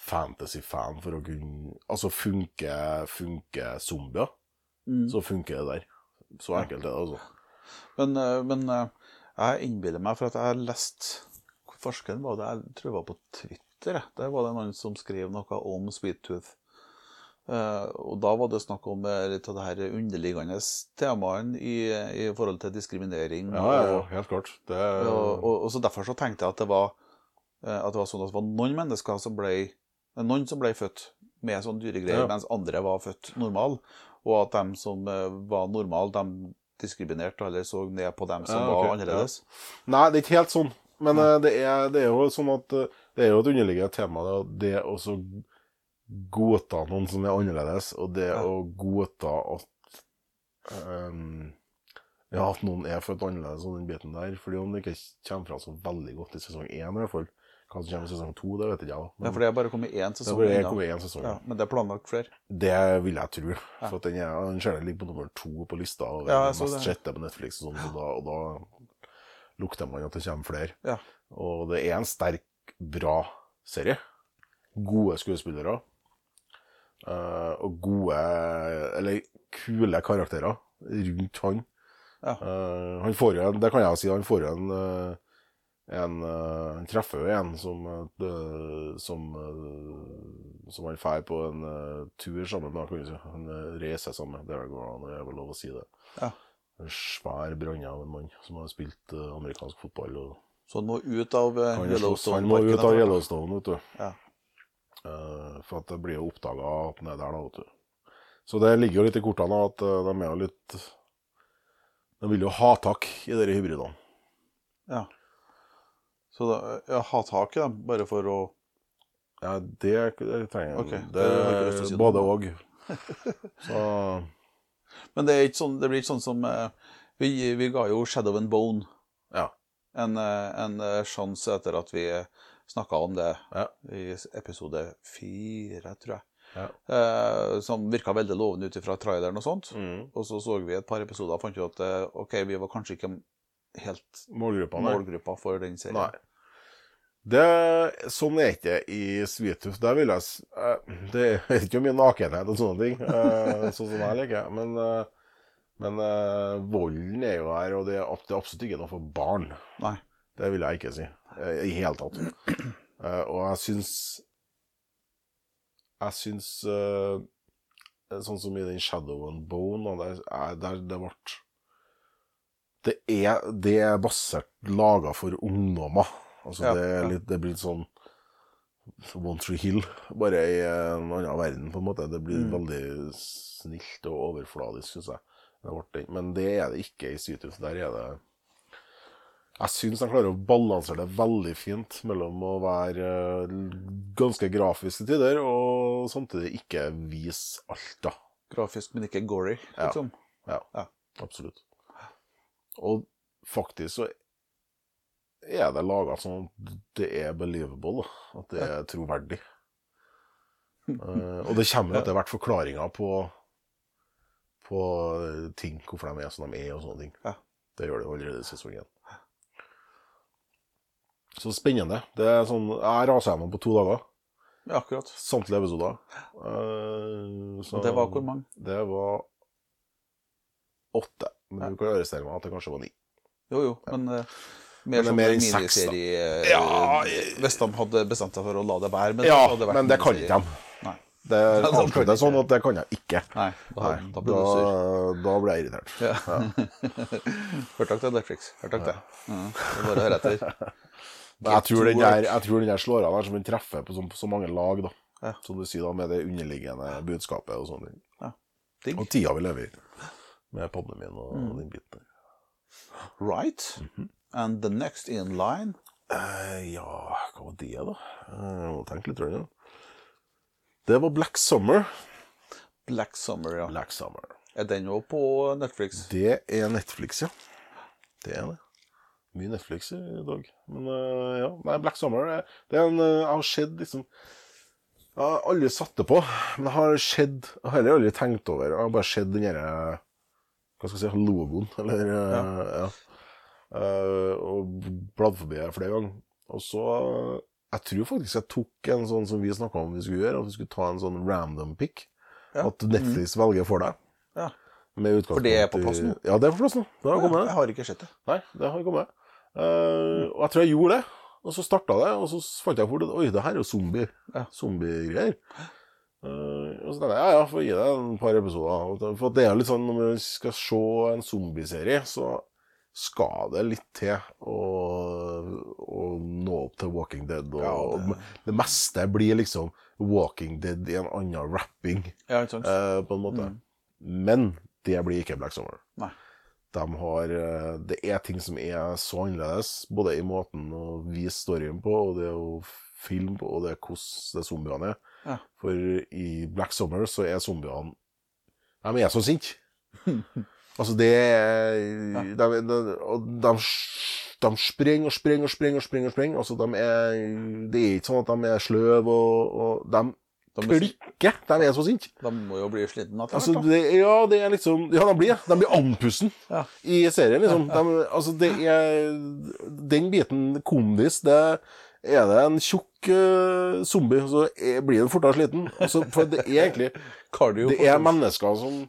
fantasy-fan for å kunne Altså funke, funke zombier, Mm. så funker det der. Så enkelt er det, altså. Men, men jeg innbiller meg, for at jeg har lest forskeren var det? Jeg tror det var på Twitter. Der var det noen som skrev noe om Sweet Tooth. Eh, og da var det snakk om eh, litt av det her underliggende temaene i, i forhold til diskriminering. Ja, ja, ja, helt klart. Det og, og, og så Derfor så tenkte jeg at det var eh, at det var sånn at det var noen mennesker som ble noen som ble født med sånn dyregreier, Ja. mens andre var født normal. Og at de som var normale, de diskriminerte eller så ned på dem som Ja, var ok, annerledes. Nei, det er ikke helt sånn. Men eh, det, er, det er jo sånn at eh, det er jo et underliggende tema, det, det å så godta noen som er annerledes, og det Ja. å godta at um, ja, at noen er født annerledes og den biten der. Fordi om det ikke kommer fra så veldig godt i sesong én, i hvert fall. Hva som kommer i sesong to, det vet ikke jeg. ikke. Ja, for det er bare kommet én det sesong er bare kommet én sesong. Ja, men det er planlagt flere. Det vil jeg tro. For at den, er, den ser ligger på nummer to på lista og Ja, mest sjette på Netflix. Og, sånn, og, da, og da lukter man at det kommer flere. Ja. Og det er en sterk, bra serie. Gode skuespillere. Uh, og gode, eller kule karakterer rundt han. Ja. Uh, han får jo en, det kan jeg si, han får jo en eh, en, Han treffer jo en som som, som han drar på en tur sammen med. Han reiser sammen. Det går an, det er vel lov å si det. Ja. En svær brann av en mann som har spilt eh, amerikansk fotball. Så han må ut av eh, Yellowstone. han må ut av Yellowstone, vet du. Ja. Eh, for at det blir jo oppdaga at han er der, da, vet du. Så det ligger jo litt i kortene at de er jo litt De vil jo ha tak i disse hybridene. Ja. Så da, ja, ha tak i dem, bare for å Ja, det, det trenger jeg. Okay. Det det både òg. [laughs] Så Men det, er ikke sånn, det blir ikke sånn som eh, vi, vi ga jo Shadow and Bone ja. en, eh, en eh, sjanse etter at vi snakka om det Ja. i episode fire, tror jeg. Ja. Eh, som virka veldig lovende ut ifra traileren og sånt. Mm. Og så så vi et par episoder og fant ut at OK, vi var kanskje ikke helt Målgruppa, målgruppa for den serien. Nei. Det, sånn er ikke i Sweetooth. Der vil jeg eh, [laughs] Det er ikke mye nakenhet og sånne ting, eh, sånn som jeg liker. Men, eh, men volden er jo her, og det er absolutt ikke noe for barn. Nei. Det vil jeg ikke si. I hele tatt. [clears throat] Og jeg syns Jeg syns Sånn som i den Shadow and Bone, der, er- der det ble det er, det er basert laga for ungdommer. Altså Ja, det, er litt, det blir litt sånn One Tree Hill, [laughs] bare i en annen verden, på en måte. Det blir Mm. veldig snilt og overfladisk, syns jeg. Det. Men det er det ikke i Sweetooth. Der er det Jeg syns de klarer å balansere det veldig fint mellom å være eh, ganske grafisk til tider, og samtidig ikke vise alt, da. Grafisk, men ikke gory, Ja. liksom. Ja, Ja. absolutt. Og faktisk så er det laga sånn at det er believable, da. At det er troverdig. Uh, og det kommer etter hvert forklaringer på på ting, hvorfor de er som de er, og sånne ting. Ja. Det gjør det jo allerede i sesongen. Så spennende. Det er sånn, Jeg raser gjennom på to dager. Ja, akkurat. Samtlige episoder. Uh, så- det var hvor mange? Det var åtte. Men Ja. du kan arrestere meg at det kanskje var ni. Jo, jo, men uh, Men mer det er som mer en enn seks, da. miniserie eh, Ja, Hvis de hadde bestemt seg for å la det være. Men Ja, det men det kan ikke de. Nei. Det [laughs] er det avslutter sånn at det kan jeg ikke. Nei, da, Nei, da da, ble blir jeg irritert. Ja. [laughs] Hørte dere det, Netflix? Hørte dere det? Ja. det er bare å høre etter. [laughs] Men jeg tror, den der, jeg tror den der slår av der som den treffer på så, så mange lag, da. Ja. Som du sier, da, med det underliggende budskapet og sånne ting. Ja. Og tida vi lever i. Med pandemien og Mm. den biten der. Right. Mhm. And the next in line uh, ja, hva var det, da? Eh, Jeg må tenke litt. tror jeg. Det var Black Summer. Black Summer, ja. Black Summer. Er den òg på Netflix? Det er Netflix, ja. Det er det. Mye Netflix i dag. Men uh, ja, nei, Black Summer er- Det er en uh, Jeg har sett liksom Jeg har aldri satt det på, men jeg har sett Jeg har heller aldri tenkt over Jeg har bare sett den derre Hva skal jeg si Logoen, eller uh, ja. Eh, og bladde forbi det flere ganger. Og så Jeg tror faktisk jeg tok en sånn som vi snakka om vi skulle gjøre, at vi skulle ta en sånn random pick. Ja. At Netflix velger for deg. Ja. Med For det er på plass nå? Ja, det er på plass nå. Det har kommet. Jeg har ikke sett det. Nei, det har kommet. Uh, og jeg tror jeg gjorde det. Og så starta det, og så fant jeg fort ut oi, det her er jo zombie. Ja. Zombiegreier. Uh, og så tenkte jeg ja, ja, får gi det en par episoder. For det er litt sånn når vi skal se en zombieserie, så skal det litt til å, nå opp til Walking Dead. Og, Ja, og det- det meste blir liksom Walking Dead i en annen rapping, Ja, ikke eh, på en måte. Men det blir ikke Black Summer. De har, eh, det er ting som er så annerledes, både i måten å vise storyen på, og det å filme på, og det hvordan det zombiene er. Ja. For i Black Summer så er zombiene De er så sinte. [laughs] altså, det ja. de, de, de, de springer og springer og springer og springer. og springer. Altså, de er, det er ikke sånn at de er sløve, og, og de klikker. De er så sinte. de må jo bli slitne etter Altså, hvert, det, ja, det er liksom Ja, de blir det. De blir andpusten Ja. i serien, liksom. De, altså, det er Den biten kondis, det er det en tjukk uh, zombie, så er, blir den fortere sliten. Altså, for det er egentlig Cardio. Det er mennesker som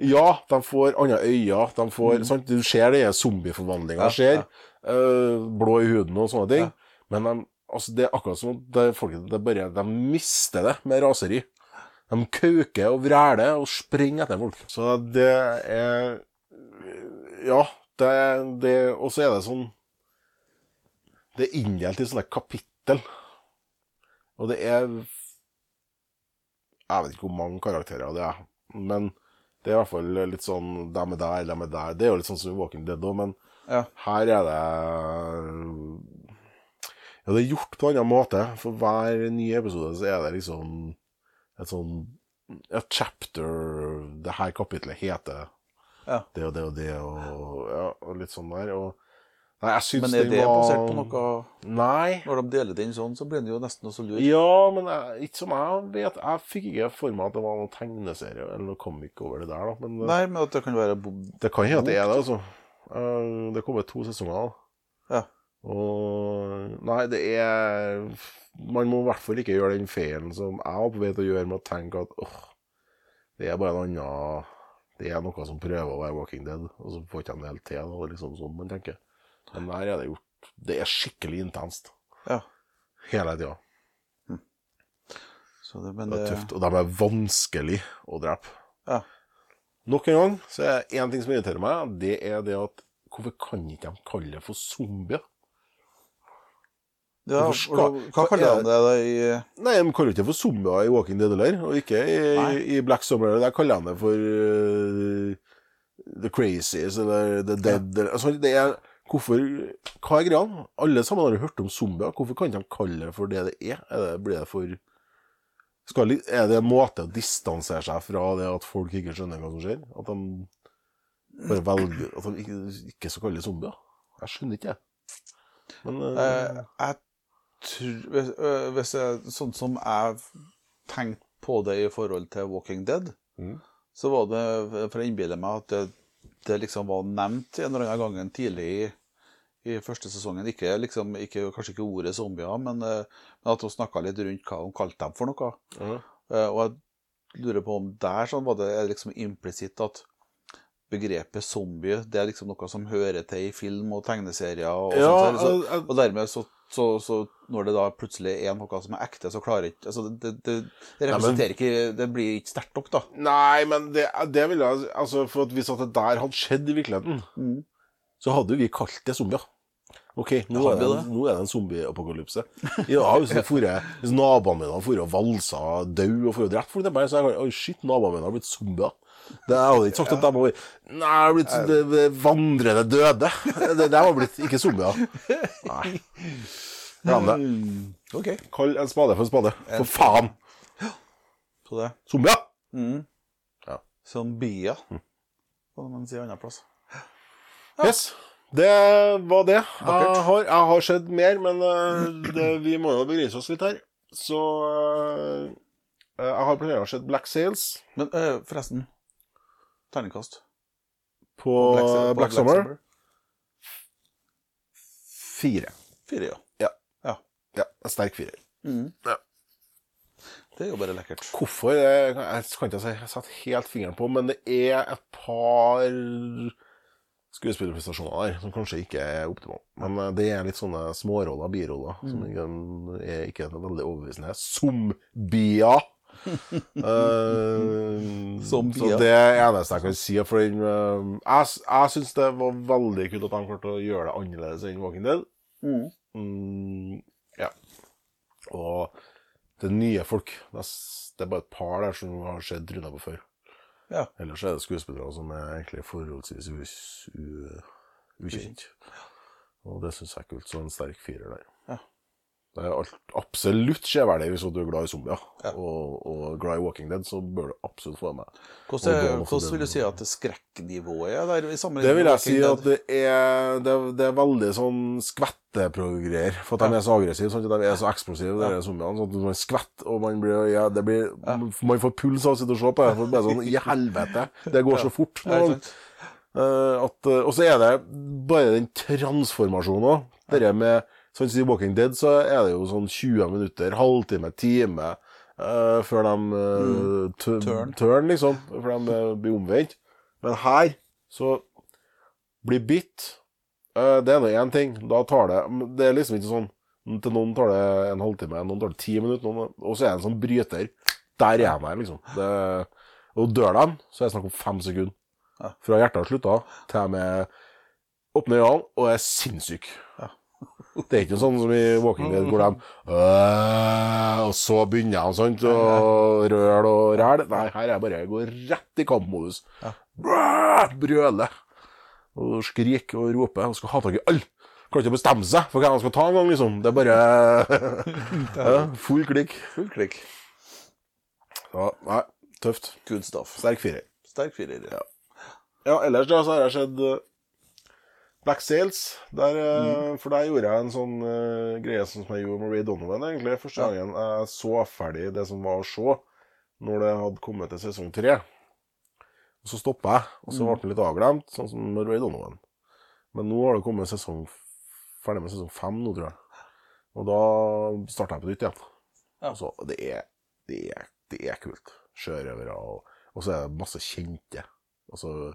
Ja, de får andre øyne. De får, sant? Du ser det zombieforvandlinga Ja, skjer. ja. eh, blå i huden og sånne ting. Ja. Men de, altså, det er akkurat som det, folk, det bare, de mister det med raseri. De kauker og vræler og springer etter folk. Så det er Ja, det, det Og så er det sånn Det er inndelt i sånne kapittel. Og det er Jeg vet ikke hvor mange karakterer det er, men det er i hvert fall litt sånn Dem er der, dem er der. Det er jo litt sånn som i Walking Dead òg, men Ja. her er det Ja, det er gjort på en annen måte. For hver nye episode så er det liksom et sånn et chapter Det her kapitlet heter Ja. det og det og det, og, ja, og litt sånn der. Og Nei, jeg syns Men er det var basert på noe Nei. Når de deler den sånn, så blir den jo nesten også lur. Ja, men jeg, ikke som jeg vet. Jeg fikk ikke for meg at det var noen tegneserie eller noe comic over det der. da. Men Nei, men at det kan være bo- det kan hende det er det, altså. Eh, Det kommer to sesonger. da. Ja. Og Nei, det er Man må i hvert fall ikke gjøre den feilen som jeg var på vei til å gjøre, med å tenke at åh, det er bare en annen Det er noe som prøver å være Walking Dead, og så får ikke de det helt til. Det er liksom sånn man tenker. Men der er det gjort Det er skikkelig intenst Ja. hele tida. Så det, men Det det, er tøft, og de er vanskelig å drepe. Ja. Nok en gang så er det én ting som irriterer meg, det er det at hvorfor kan ikke de kalle det for zombier? ja, og Hva kaller er- de det da i Nei, de kaller det ikke for zombier i Walking Dead heller, og ikke i, i Black Summer. Der kaller de det for uh, The Crazies eller The Dead. Eller, altså, det er Hvorfor Hva er greia? Alle sammen har jo hørt om zombier. Hvorfor kan de kalle det for det det er? er det, blir det for skal, Er det en måte å distansere seg fra det at folk ikke skjønner hva som skjer? At de bare velger At de ikke, ikke skal kalle det zombier? Jeg skjønner ikke det. Men uh, Eh, jeg tror hvis, øh, hvis jeg, Sånn som jeg tenkte på det i forhold til Walking Dead, Mm. så var det For jeg innbiller meg at det, det liksom var nevnt en eller annen gang tidlig i, i første sesongen. Ikke, liksom, ikke, kanskje ikke ordet zombier, men, eh, men at hun snakka litt rundt hva hun kalte dem for noe. Eh, og jeg lurer på om der sånn var det liksom implisitt at begrepet zombie det er liksom noe som hører til i film og tegneserier. Og, Ja, sånt, så, jeg... og dermed så, så, så når det da plutselig er noe som er ekte, så klarer ikke altså det, det, det representerer ikke Det blir ikke sterkt nok, da. Nei, men det, det vil jeg Altså, for at hvis at det der hadde skjedd i virkeligheten, Mm. Så hadde vi kalt det zombier. OK, nå, er det, nå er det en zombieapokalypse. Ja, hvis, hvis naboene mine for og valsa død og for drept folk, det er bare så jeg, shit, naboene mine har blitt zombier. Det jeg hadde ikke sagt at de var Nei, blitt det- det vandrende døde. De har blitt ikke zombier. Nei. Glem det. OK. Kall en spade for en spade. For faen! Så det Zombier! mm. Ja. Zombier, kan man si andre plass. Yes. Det var det. Jeg har, jeg har sett mer, men eh, det, vi må jo begrense oss litt her. Så eh, jeg har planlagt å se Black Sails Men øh, forresten Terningkast. på Black, på Black Summer. Fire. Fire, ja. Ja. ja. Ja, en sterk firer. Mm. Ja. Det er jo bare lekkert. Hvorfor? Det kan jeg kan ikke si jeg satte helt fingeren på, men det er et par skuespillerprestasjoner der som kanskje ikke er optimale. Men eh, det er litt sånne småroller, biroller, som ikke er ikke er veldig overbevisende. Zombier! [laughs] uh, Zombier. Så det eneste jeg kan si. For den, uh, jeg jeg syns det var veldig kult at de klarte å gjøre det annerledes enn Walking Dead. Mm. Mm, ja. Og det er nye folk. Det er bare et par der som har sett Runa på før. Ja. Ellers er det skuespillere som er egentlig forholdsvis ukjent. Og det syns jeg er kult. Så en sterk firer der. Ja. Det er alt, absolutt severdig hvis du er glad i zombier. Ja. Og, og glad i Walking Dead, så bør du absolutt få det med. Hvordan, er- hvordan vil du si at skrekknivået er der? i Det vil jeg si at det er, det, det er veldig sånn skvetteprogreier. For at de er så aggressive, sånn at de er så eksplosive, de zombiene. Sånn at man skvetter, og man blir, ja, det blir Man får puls av å sitte og se på det. For det sånn I helvete! Det går så fort. Ja? Eh, at, eh, og så er det bare den transformasjonen òg. Det med Sånn som i Walking Dead så er det jo sånn 20 minutter, halvtime, time uh, før de uh, Turn. turn, liksom. Før de eh, blir omvendt. Men her så blir bitt Det er nå én ting. Da tar det Det er liksom ikke sånn Til noen tar det en halvtime, noen tar det ti minutter, noen, og så er det en sånn bryter. Der er han her, liksom. Det, og dør de, så er det snakk om fem sekunder. Fra hjertet har slutta, til de åpner øynene og er sinnssyke. Det er ikke sånn som i Walking Dead, hvor de øh, Og så begynner de sånt, og røl og ræl. Nei, her er jeg bare jeg går rett i kampmodus. Brø- Brøle. Og skriker og rope. Og skal ha tak i alle. Klarer ikke å bestemme seg for hva han skal ta en gang, liksom. Det er bare [laughs] [laughs] ja, full klikk. Full klikk. Ja, nei, tøft. Good stuff. Sterk firer. Sterk firer. Ja. Ja, ellers da så har jeg sett uh, Black Sails. Der, mm. For der gjorde jeg en sånn uh, greie som jeg gjorde med Ray Donovan, egentlig. Første gangen jeg så ferdig det som var å se, når det hadde kommet til sesong tre. Og så stoppa jeg, og så Mm. ble det litt avglemt, sånn som med Ray Donovan. Men nå har det kommet sesong ferdig med sesong fem nå, tror jeg. Og da starta jeg på nytt igjen. Ja. Så det er, det er, det er kult. Sjørøvere, og, og så er det masse kjente. Altså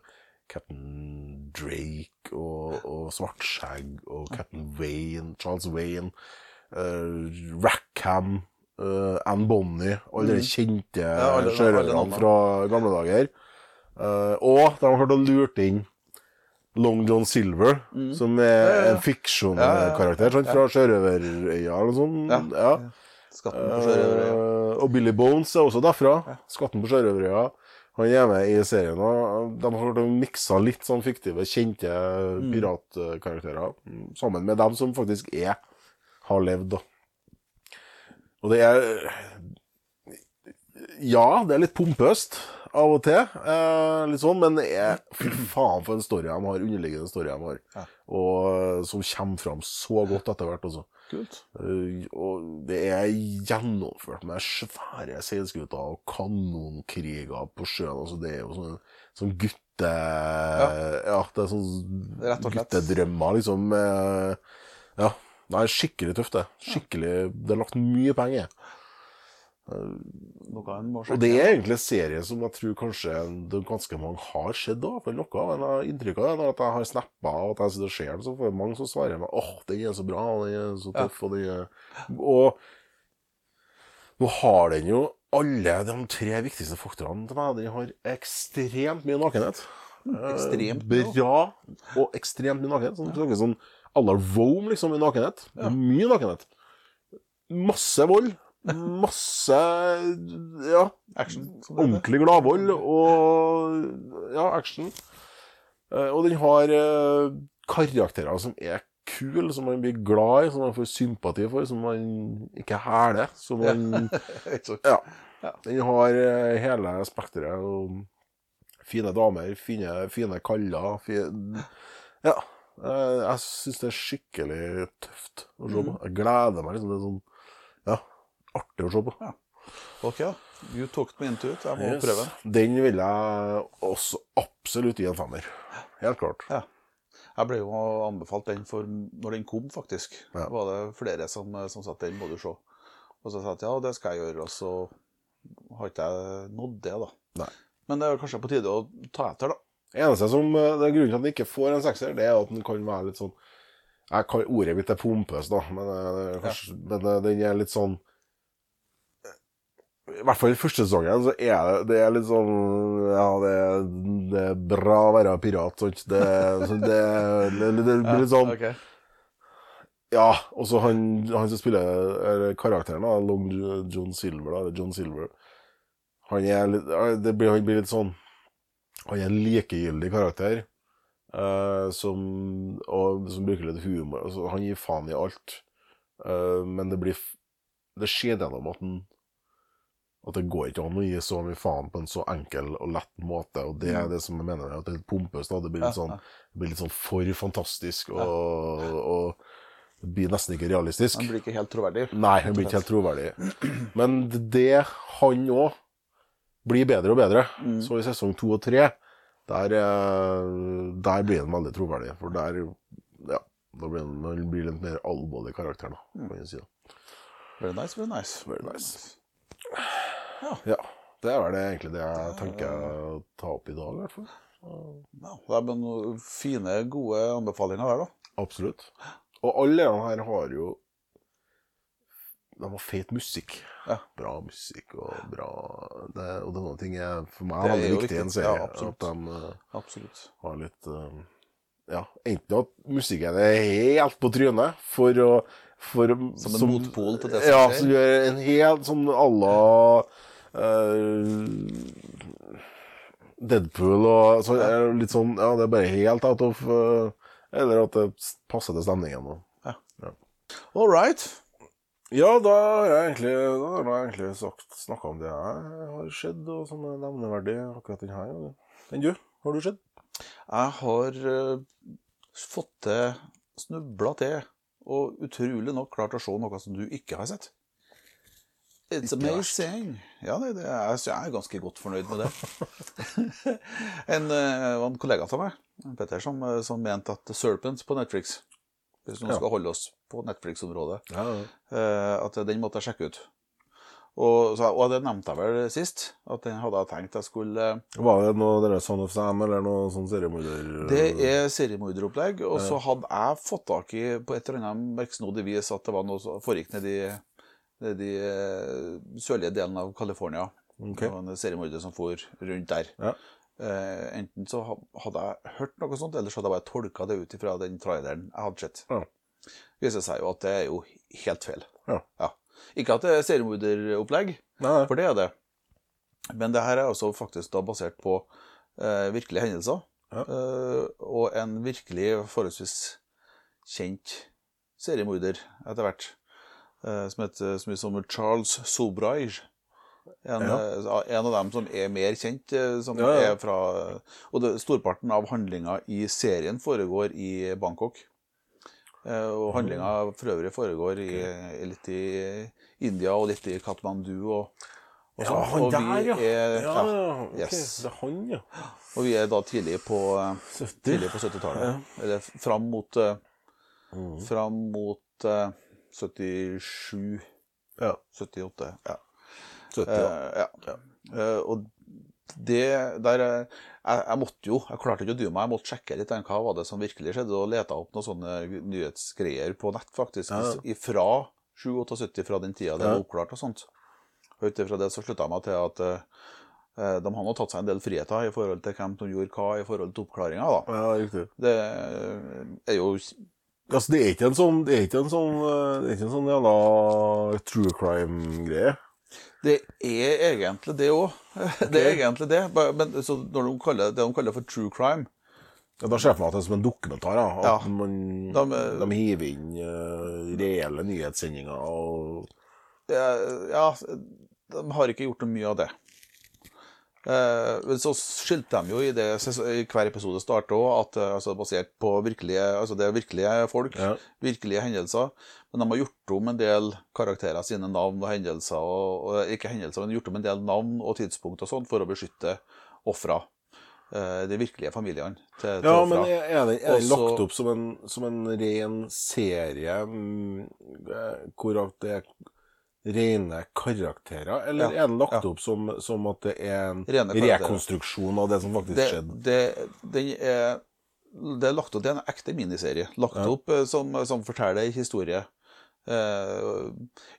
Captain Drake og, og Svartskjegg og Captain Wayne, Charles Wayne, uh, Rackham, uh, Anne Bonny, alle de kjente Mm. Ja, alle- alle sjørøverne fra gamle dager. Uh, og de har klart å lurt inn Long John Silver, som er Mm. Ja, ja, ja. en fiksjonkarakter sant, fra Sjørøverøya eller noe sånt. Ja. Ja. Skatten på Sjørøverøya. Eh, og Billy Bones er også derfra. Skatten på Sjørøverøya. Han er med i serien. og De har miksa litt sånn fiktive, kjente piratkarakterer mm, sammen med dem som faktisk er har levd. da. Og det er Ja, det er litt pompøst av og til, eh, litt sånn, men det er fy faen for en story de har, underliggende story de har. Og eh, som kommer fram så godt etter hvert, altså. Kult. Eh, og det er gjennomført med svære seilskuter og kanonkriger på sjøen. Altså det er jo sånn, sånn gutte... Ja. det er sånn Rett og slett. guttedrømmer, liksom. ja. Det er skikkelig tøft, det. Skikkelig Det er lagt mye penger. En Og det er egentlig en serie som jeg tror kanskje ganske mange har sett da. For noe av det jeg- inntrykk av det at jeg har snappa og at jeg sitter og ser den, så får jeg mange som svarer meg åh, den er så bra, og den er så tøff, og den er Og nå har den jo alle de tre viktigste faktorene til meg. Den har ekstremt mye nakenhet. Ekstremt Eh. Bra og ekstremt mye nakenhet. Sånn, ja. sånn à la Rome, liksom, i nakenhet. Mye nakenhet. Masse vold. Masse Ja, Action. ordentlig gladvold og ja, action. Eh, Og den har eh, karakterer som er kule, som man blir glad i, som man får sympati for, som man ikke hæler. Som man Ja. [laughs] Den har eh, hele spekteret. Fine damer, fine, fine kaller. Fine, ja. Jeg syns det er skikkelig tøft å se på. Jeg gleder meg. liksom, Det er sånn artig å se på. Ok, da. You talked me into it. Jeg må Yes. prøve den. Den vil jeg også absolutt gi en femmer. Helt klart. Ja. Jeg ble jo anbefalt den for når den kom, faktisk. Ja. var det flere som, som sa at den må du se. Og så sa jeg at ja, det skal jeg gjøre, og så har ikke jeg nådd det, da. Nei. Men det er kanskje på tide å ta etter, da. Eneste som, eh, det Grunnen til at den ikke får en sekser, det er at den kan være litt sånn jeg kan, Ordet mitt er pompøs, da, men, eh, kanskje, men eh, den er litt sånn I hvert fall i første sesongen så er det, det er litt sånn Ja, det, det er bra å være pirat, sant. Det, det, det, det, blir litt sånn okay. Ja, og så han, han som spiller karakteren, da, Long John Silver, da, John Silver Han er litt Det blir, han blir litt sånn Han er en likegyldig karakter. uh, som, og, som bruker litt humor. Altså, han gir faen i alt. uh, men det blir Det skjer gjennom at han at det går ikke an å gi så mye faen på en så enkel og lett måte. Og det er det som jeg mener at det er pompøst. Det blir litt sånn, det blir litt sånn for fantastisk, og, og det blir nesten ikke realistisk. Han blir ikke helt troverdig. Nei, han blir ikke helt troverdig. Men det han òg blir bedre og bedre. Mm. Så i sesong to og tre, der, eh, der blir han veldig troverdig. For der ja, da blir han, han blir litt mer alvorlig karakter, da, Mm. kan jeg si. Very nice, very nice. Very nice. Ja, det er vel det, egentlig det jeg tenker å ta opp i dag, i hvert fall. Ja, det er noen fine, gode anbefalinger der, da. Absolutt. Og alle de her har jo De har fet musikk. Ja. Bra musikk og bra det, Og det er noen ting er for meg Det er veldig viktig i en serie. Ja, absolutt. at de uh, har litt uh, Ja, enten at musikken er helt på trynet for å for, Som en motpol til det som Ja, som gjør en helt sånn à la Deadpool og så er det litt sånn Ja, det er bare helt out of eh, Eller at det passer til stemningen. og- All right. Ja, da har jeg egentlig, da har jeg egentlig sagt, snakka om det jeg har sett, og som er nevneverdig akkurat den her. Enn du? Har du sett? Jeg har uh, fått til, snubla til, og utrolig nok klart å se noe som du ikke har sett. It's amazing. Ja, det, det er, så jeg er ganske godt fornøyd med det. [laughs] en, eh, en kollega av meg, Petter, som, eh, som mente at The Serpent på Netflix Hvis noen Ja. skal holde oss på Netflix-området, Ja, ja. eh, at den måtte jeg sjekke ut. Og, så, og det nevnte jeg vel sist, at den hadde jeg tenkt jeg skulle Var det noe dere Son of Sam, eller noe sånn seriemorder... Det er seriemorderopplegg, og så hadde jeg fått tak i på et eller annet merksnodig vis at det var noe som foregikk nedi nedi i sørlige delen av California. Okay. Det var en seriemorder som for rundt der. Ja. Uh, enten så hadde jeg hørt noe sånt, eller så hadde jeg bare tolka det ut ifra den traileren jeg hadde sett. Ja. viser seg jo at det er jo helt feil. Ja. Ikke at det er seriemorderopplegg, for det er det. Men det her er også faktisk da basert på uh, virkelige hendelser. Ja. Eh, og en virkelig forholdsvis kjent seriemorder etter hvert. Eh, som heter så mye som Charles Sobraige. En, Ja. eh, en av dem som er mer kjent. eh, Som Ja, ja. er fra, og det, Storparten av handlinga i serien foregår i Bangkok. Og handlinga for øvrig foregår i, litt i India og litt i Katmandu. Og, og, Ja, sånn. han der, ja. Er, Ja, ja, yes. Det er han, ja. Og vi er da tidlig på, 70. tidlig på 70-tallet. Eller fram mot, Mm. fram mot 77 Ja. 78. Ja. 70, ja. Eh, ja. Eh, og det der eh, jeg, jeg måtte jo, jeg klarte ikke å dy meg, jeg måtte sjekke litt hva var det som virkelig skjedde, og leta opp noen sånne nyhetsgreier på nett, faktisk, Ja. ifra 77, fra den tida det Ja. var oppklart og sånt. Og ut ifra det så slutta jeg meg til at eh, eh, de har nå tatt seg en del friheter i forhold til hvem som gjorde hva i forhold til oppklaringa. ja, riktig. Det er jo Altså, det er ikke en sånn, det er ikke en sånn, eh, det er ikke en sånn jævla true crime-greie. Det er egentlig det òg. [laughs] Det er egentlig det. Men så når de kaller det de kaller for true crime Ja, da ser jeg for meg at det er som en dokumentar. Ja. At Ja. man, De- de, hiver inn uh, reelle nyhetssendinger og ja, Ja, de har ikke gjort noe mye av det. Eh, men så skilte de jo i det i hver episode starter òg, at eh, altså, basert på virkelige Altså det er virkelige folk, Ja. virkelige hendelser. Men de har gjort om en del karakterer sine navn og hendelser, og, og ikke hendelser, men gjort om en del navn og tidspunkt og sånn for å beskytte ofra. Eh, de virkelige familiene til, til Ja, ofra. men er den, er den lagt opp som en, som en ren serie mm, eh, hvor det er rene karakterer, eller Ja, er den lagt ja. opp som, som at det er en rekonstruksjon av det som faktisk det, skjedde? det, den er, det er lagt opp til en ekte miniserie. Lagt Ja. opp eh, som, som forteller en historie. Eh,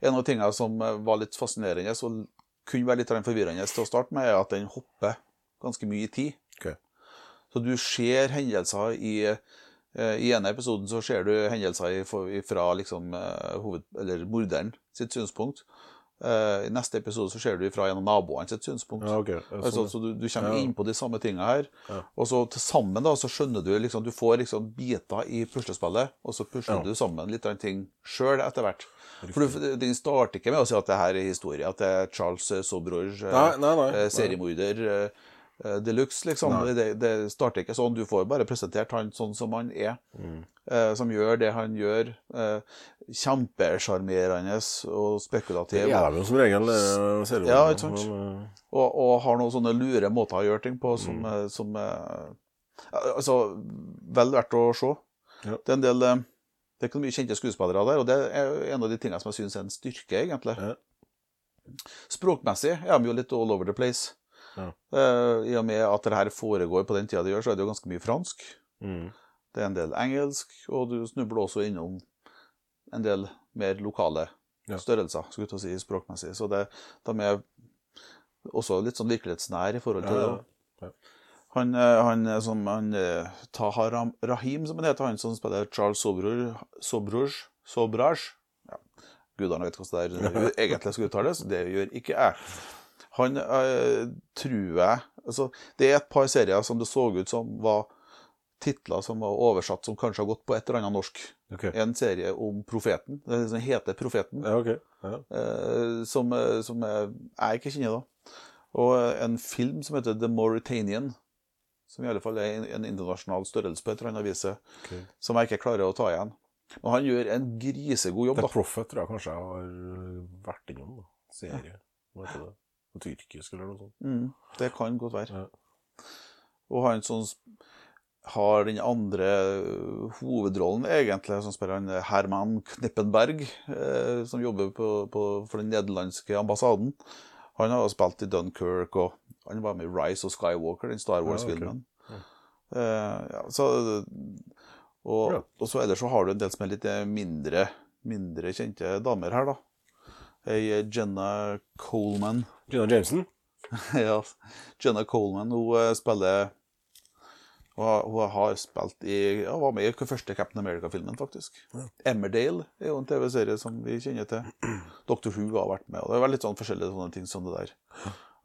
en av tingene som var litt fascinerende og kunne være litt forvirrende til å starte med, er at den hopper ganske mye i tid. Okay. Så du ser hendelser i I ene episoden så ser du hendelser fra liksom, eh, hoved, eller morderen sitt synspunkt. Eh, I neste episode så ser du fra en av naboene sitt synspunkt. Ja, okay. Altså, så du, du kommer Ja. inn på de samme tingene her. Ja. Og så til sammen da, så skjønner du liksom, du får liksom biter i puslespillet, og så pusler du sammen litt av ting sjøl etter hvert. For du, Den starter ikke med å si at det her er historie, at det er Charles eh, Sobroge, eh, eh, seriemorder eh, eh, de luxe, liksom. Det, det starter ikke sånn. Du får bare presentert han sånn som han er. Mm. Uh, som gjør det han gjør. Uh, Kjempesjarmerende og spekulativ. Det er jo som regel. eh. Ja, ikke sant? Men, uh... og, og har noen sånne lure måter å gjøre ting på som, Mm. som Altså, vel verdt å se. Ja. Det er en del Det er ikke mye kjente skuespillere der, og det er en av de tingene som jeg syns er en styrke, egentlig. Ja. Språkmessig er de jo litt all over the place. Ja. Eh, I og med at det her foregår på den tida det gjør, så er det jo ganske mye fransk. mm. Det er en del engelsk, og du snubler også innom en del mer lokale Ja. størrelser, skulle jeg si, språkmessig. Så det, de er også litt sånn virkelighetsnær i forhold til Ja, det. Han, eh, han som han, eh, Rahim, som han heter, han som spiller Charles Sobrur, Sobrur, Sobraj ja. Gudene vet hvordan det er, [laughs] egentlig skal uttales, det gjør ikke jeg. Han eh, tror jeg altså, Det er et par serier som det så ut som var titler som var oversatt, som kanskje har gått på et eller annet norsk. Okay. En serie om profeten. Den heter Profeten. Ja, okay. Ja. eh, som, eh, som jeg, jeg ikke kjenner, da. Og eh, en film som heter The Mauritanian. Som i alle fall er en- en internasjonal størrelse på et eller annet vis, Okay. som jeg ikke klarer å ta igjen. Men han gjør en grisegod jobb, The da. Prophet tror jeg kanskje jeg har vært innom. da. Serie. Hva heter det? Tyrkisk eller noe sånt. Mm, det kan godt være. Ja. Og han som har den andre øh, hovedrollen, egentlig, som spiller han eh, Herman Knippenberg, eh, som jobber på, på, for den nederlandske ambassaden. Han har spilt i Dunkerque, og han var med i Rise of Skywalker, den Star Wars-filmen. Eh, ja, så, og, Ja. og så ellers så har du en del som er litt mindre, mindre kjente damer her, da. Ei Jenna Coleman. Gina Jameson? [laughs] ja, Jenna Coleman, hun eh, spiller hun har, spilt i Hun var med i første Captain America-filmen, faktisk. Emmerdale er jo en TV-serie som vi kjenner til. [clears throat] Dr. Who har vært med. og Det er litt sånn forskjellige sånne ting som det der.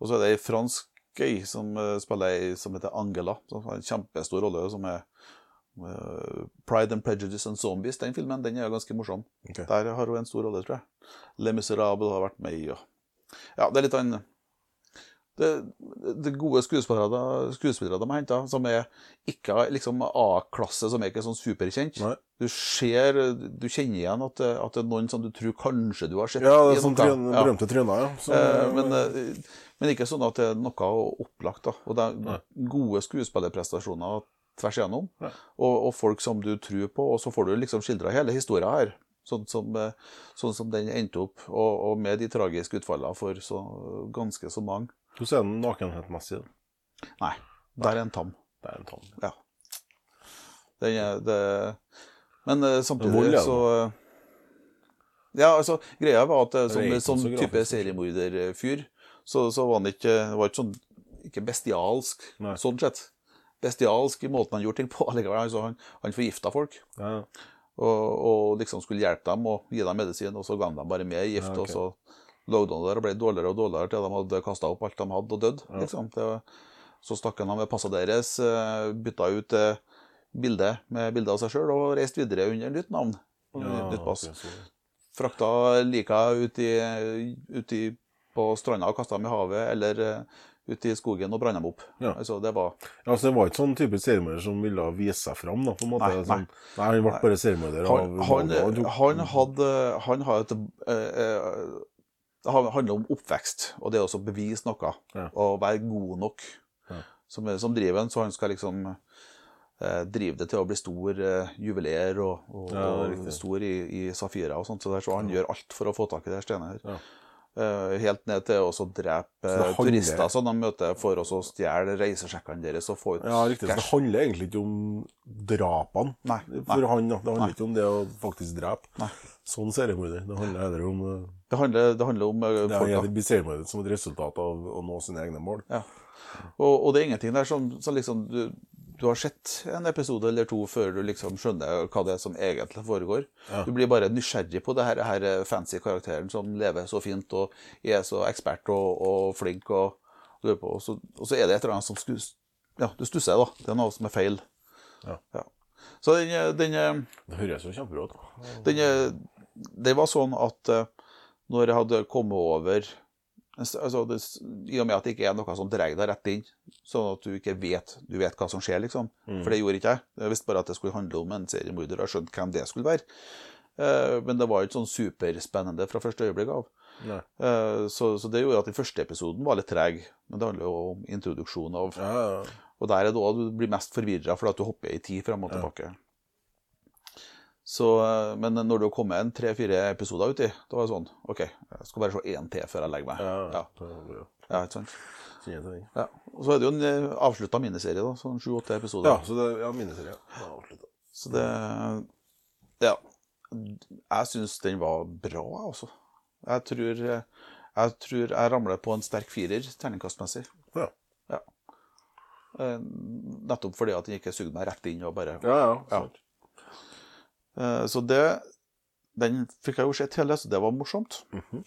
Og så er det ei fransk gøy som eh, spiller ei som heter Angela, som har en kjempestor rolle, som er eh, Pride and Prejudice and Zombies. Den filmen den er jo ganske morsom. Okay. Der har hun en stor rolle, tror jeg. Le Miserable har vært med i. Og... Ja, det er litt en det, det gode skuespillere, skuespillere de har henta, som er ikke liksom A-klasse, som er ikke sånn superkjent. Nei. Du ser, du kjenner igjen at, at det er noen som du tror kanskje du har sett. Ja, det er sånn tryn- Ja. berømte tryner, ja. Så, Eh, men, eh, men ikke sånn at det er noe opplagt. da. Og det er gode skuespillerprestasjoner tvers igjennom. Og, og folk som du tror på, og så får du liksom skildra hele historien her. Sånn som, eh, sånn som den endte opp, og, og med de tragiske utfallene for så ganske så mange. Hvordan er den nakenhetmessig? Nei, der er en tam. Det er en tam. Ja. Den er, det, men eh, samtidig vold, ja, så eh, Ja, altså, greia var at som, en sånn type seriemorderfyr, så, så var han ikke var ikke sånn Ikke bestialsk, Nei. sånn sett. Bestialsk i måten han gjorde ting på. [laughs] Allikevel, altså, han, han forgifta folk. Ja, Og, og liksom skulle hjelpe dem og gi dem medisin, og så ga de dem bare mer gift. Ja, okay. Og så lå de der og ble dårligere og dårligere til de hadde kasta opp alt de hadde, og dødd. Liksom. Så stakk han av med passet deres, eh, bytta ut bildet med bilde av seg sjøl og reiste videre under nytt navn. ja, nytt pass. Frakta lika ut, i, ut i, på stranda og kasta dem i havet, eller uh, ut i skogen og brant dem opp. Ja. Altså, det var Ja, så Det var ikke sånn type seriemorder som ville vise seg fram? da, på en måte. Nei, nei. Sånn, nei Han ble bare seriemorder Han, han, han hadde, han hadde et eh, eh, Det handler om oppvekst, og det å bevise noe. Ja. Og være god nok Ja. som, som driver en, så han skal liksom eh, drive det til å bli stor eh, juveler og, og, Ja, og stor i, i Safira og sånt. Så, der, så han gjør alt for å få tak i det steinet her. Eh, helt ned til å drepe turister som de møter, for å stjele reisesjekkene deres og få ut Ja, riktig. Så det handler egentlig ikke om drapene Nei, for nei. han. da. Det handler Nei. ikke om det å faktisk drepe. Nei. Sånn seriemorder. Det handler heller om eh, Det handler, det handler om eh, det folk, blir seriemorder som et resultat av å nå sine egne mål. Ja. Og, og det er ingenting der som, som liksom du, du har sett en episode eller to før du liksom skjønner hva det er som egentlig foregår. Ja. Du blir bare nysgjerrig på det her, her fancy karakteren som lever så fint og er så ekspert og, og flink. Og, og, så, og så er det et eller annet som skus, Ja, du stusser, da. Det er noe som er feil. Ja. Så den, den, Det høres jo kjempebra ut. det var sånn at eh, når jeg hadde kommet over altså det, I og med at det ikke er noe som dreier deg rett inn, sånn at du ikke vet, du vet hva som skjer, liksom. For det gjorde ikke jeg. Jeg visste bare at det skulle handle om en seriemorder, og jeg skjønte hvem det skulle være. Eh, Men det var ikke sånn superspennende fra første øyeblikk av. Eh, Så, så det gjorde at den første episoden var litt treg. Men det handler jo om introduksjon av Ja, ja. og der er det òg du blir mest forvirra fordi at du hopper i tid frem og tilbake. Så, eh, men når du har kommet en tre-fire episoder uti, da var det sånn OK, jeg skal bare se én til før jeg legger meg. ja, Ja, ja. ikke sant? Ja. Og så er det jo en eh, avslutta miniserie, da. Sånn sju-åtte episoder. Ja, så det ja, miniserie. Ja. Så det Ja. Jeg syns den var bra, altså. Jeg tror jeg, tror jeg ramler på en sterk firer terningkastmessig. Ja. ja. Nettopp fordi at den ikke sugde meg rett inn og bare Ja, ja. Eh, Så det Den fikk jeg jo sett hele, så det var morsomt. Mhm.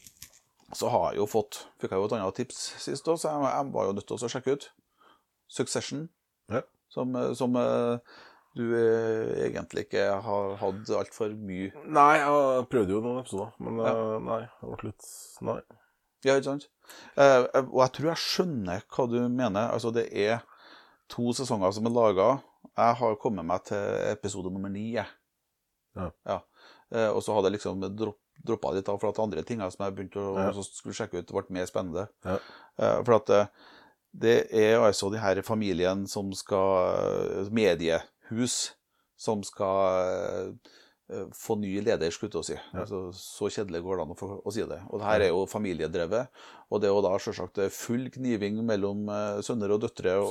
Så har jeg jo fått Fikk jeg jo et annet tips sist òg, så jeg, jeg var jo nødt til å sjekke ut. Succession, Ja. som, som eh, du eh, egentlig ikke har hatt altfor mye Nei, jeg prøvde jo noen episoder, men Ja. nei. Det ble litt Nei. Ja, ikke sant? Eh, og jeg tror jeg skjønner hva du mener. Altså, det er to sesonger som er laga. Jeg har kommet meg til episode nummer ni. jeg. Ja. Eh, og så hadde jeg liksom dropp, droppa litt av for at andre ting som jeg begynte å Ja. skulle sjekke ut, ble mer spennende. Ja. Eh, for at eh, det er altså de her familien som skal Mediehus som skal få ny leder, skulle jeg si. Ja. Altså, så kjedelig går det an å, få, å si det. Og det her er jo familiedrevet. Og det er jo da selvsagt full kniving mellom sønner og døtre. og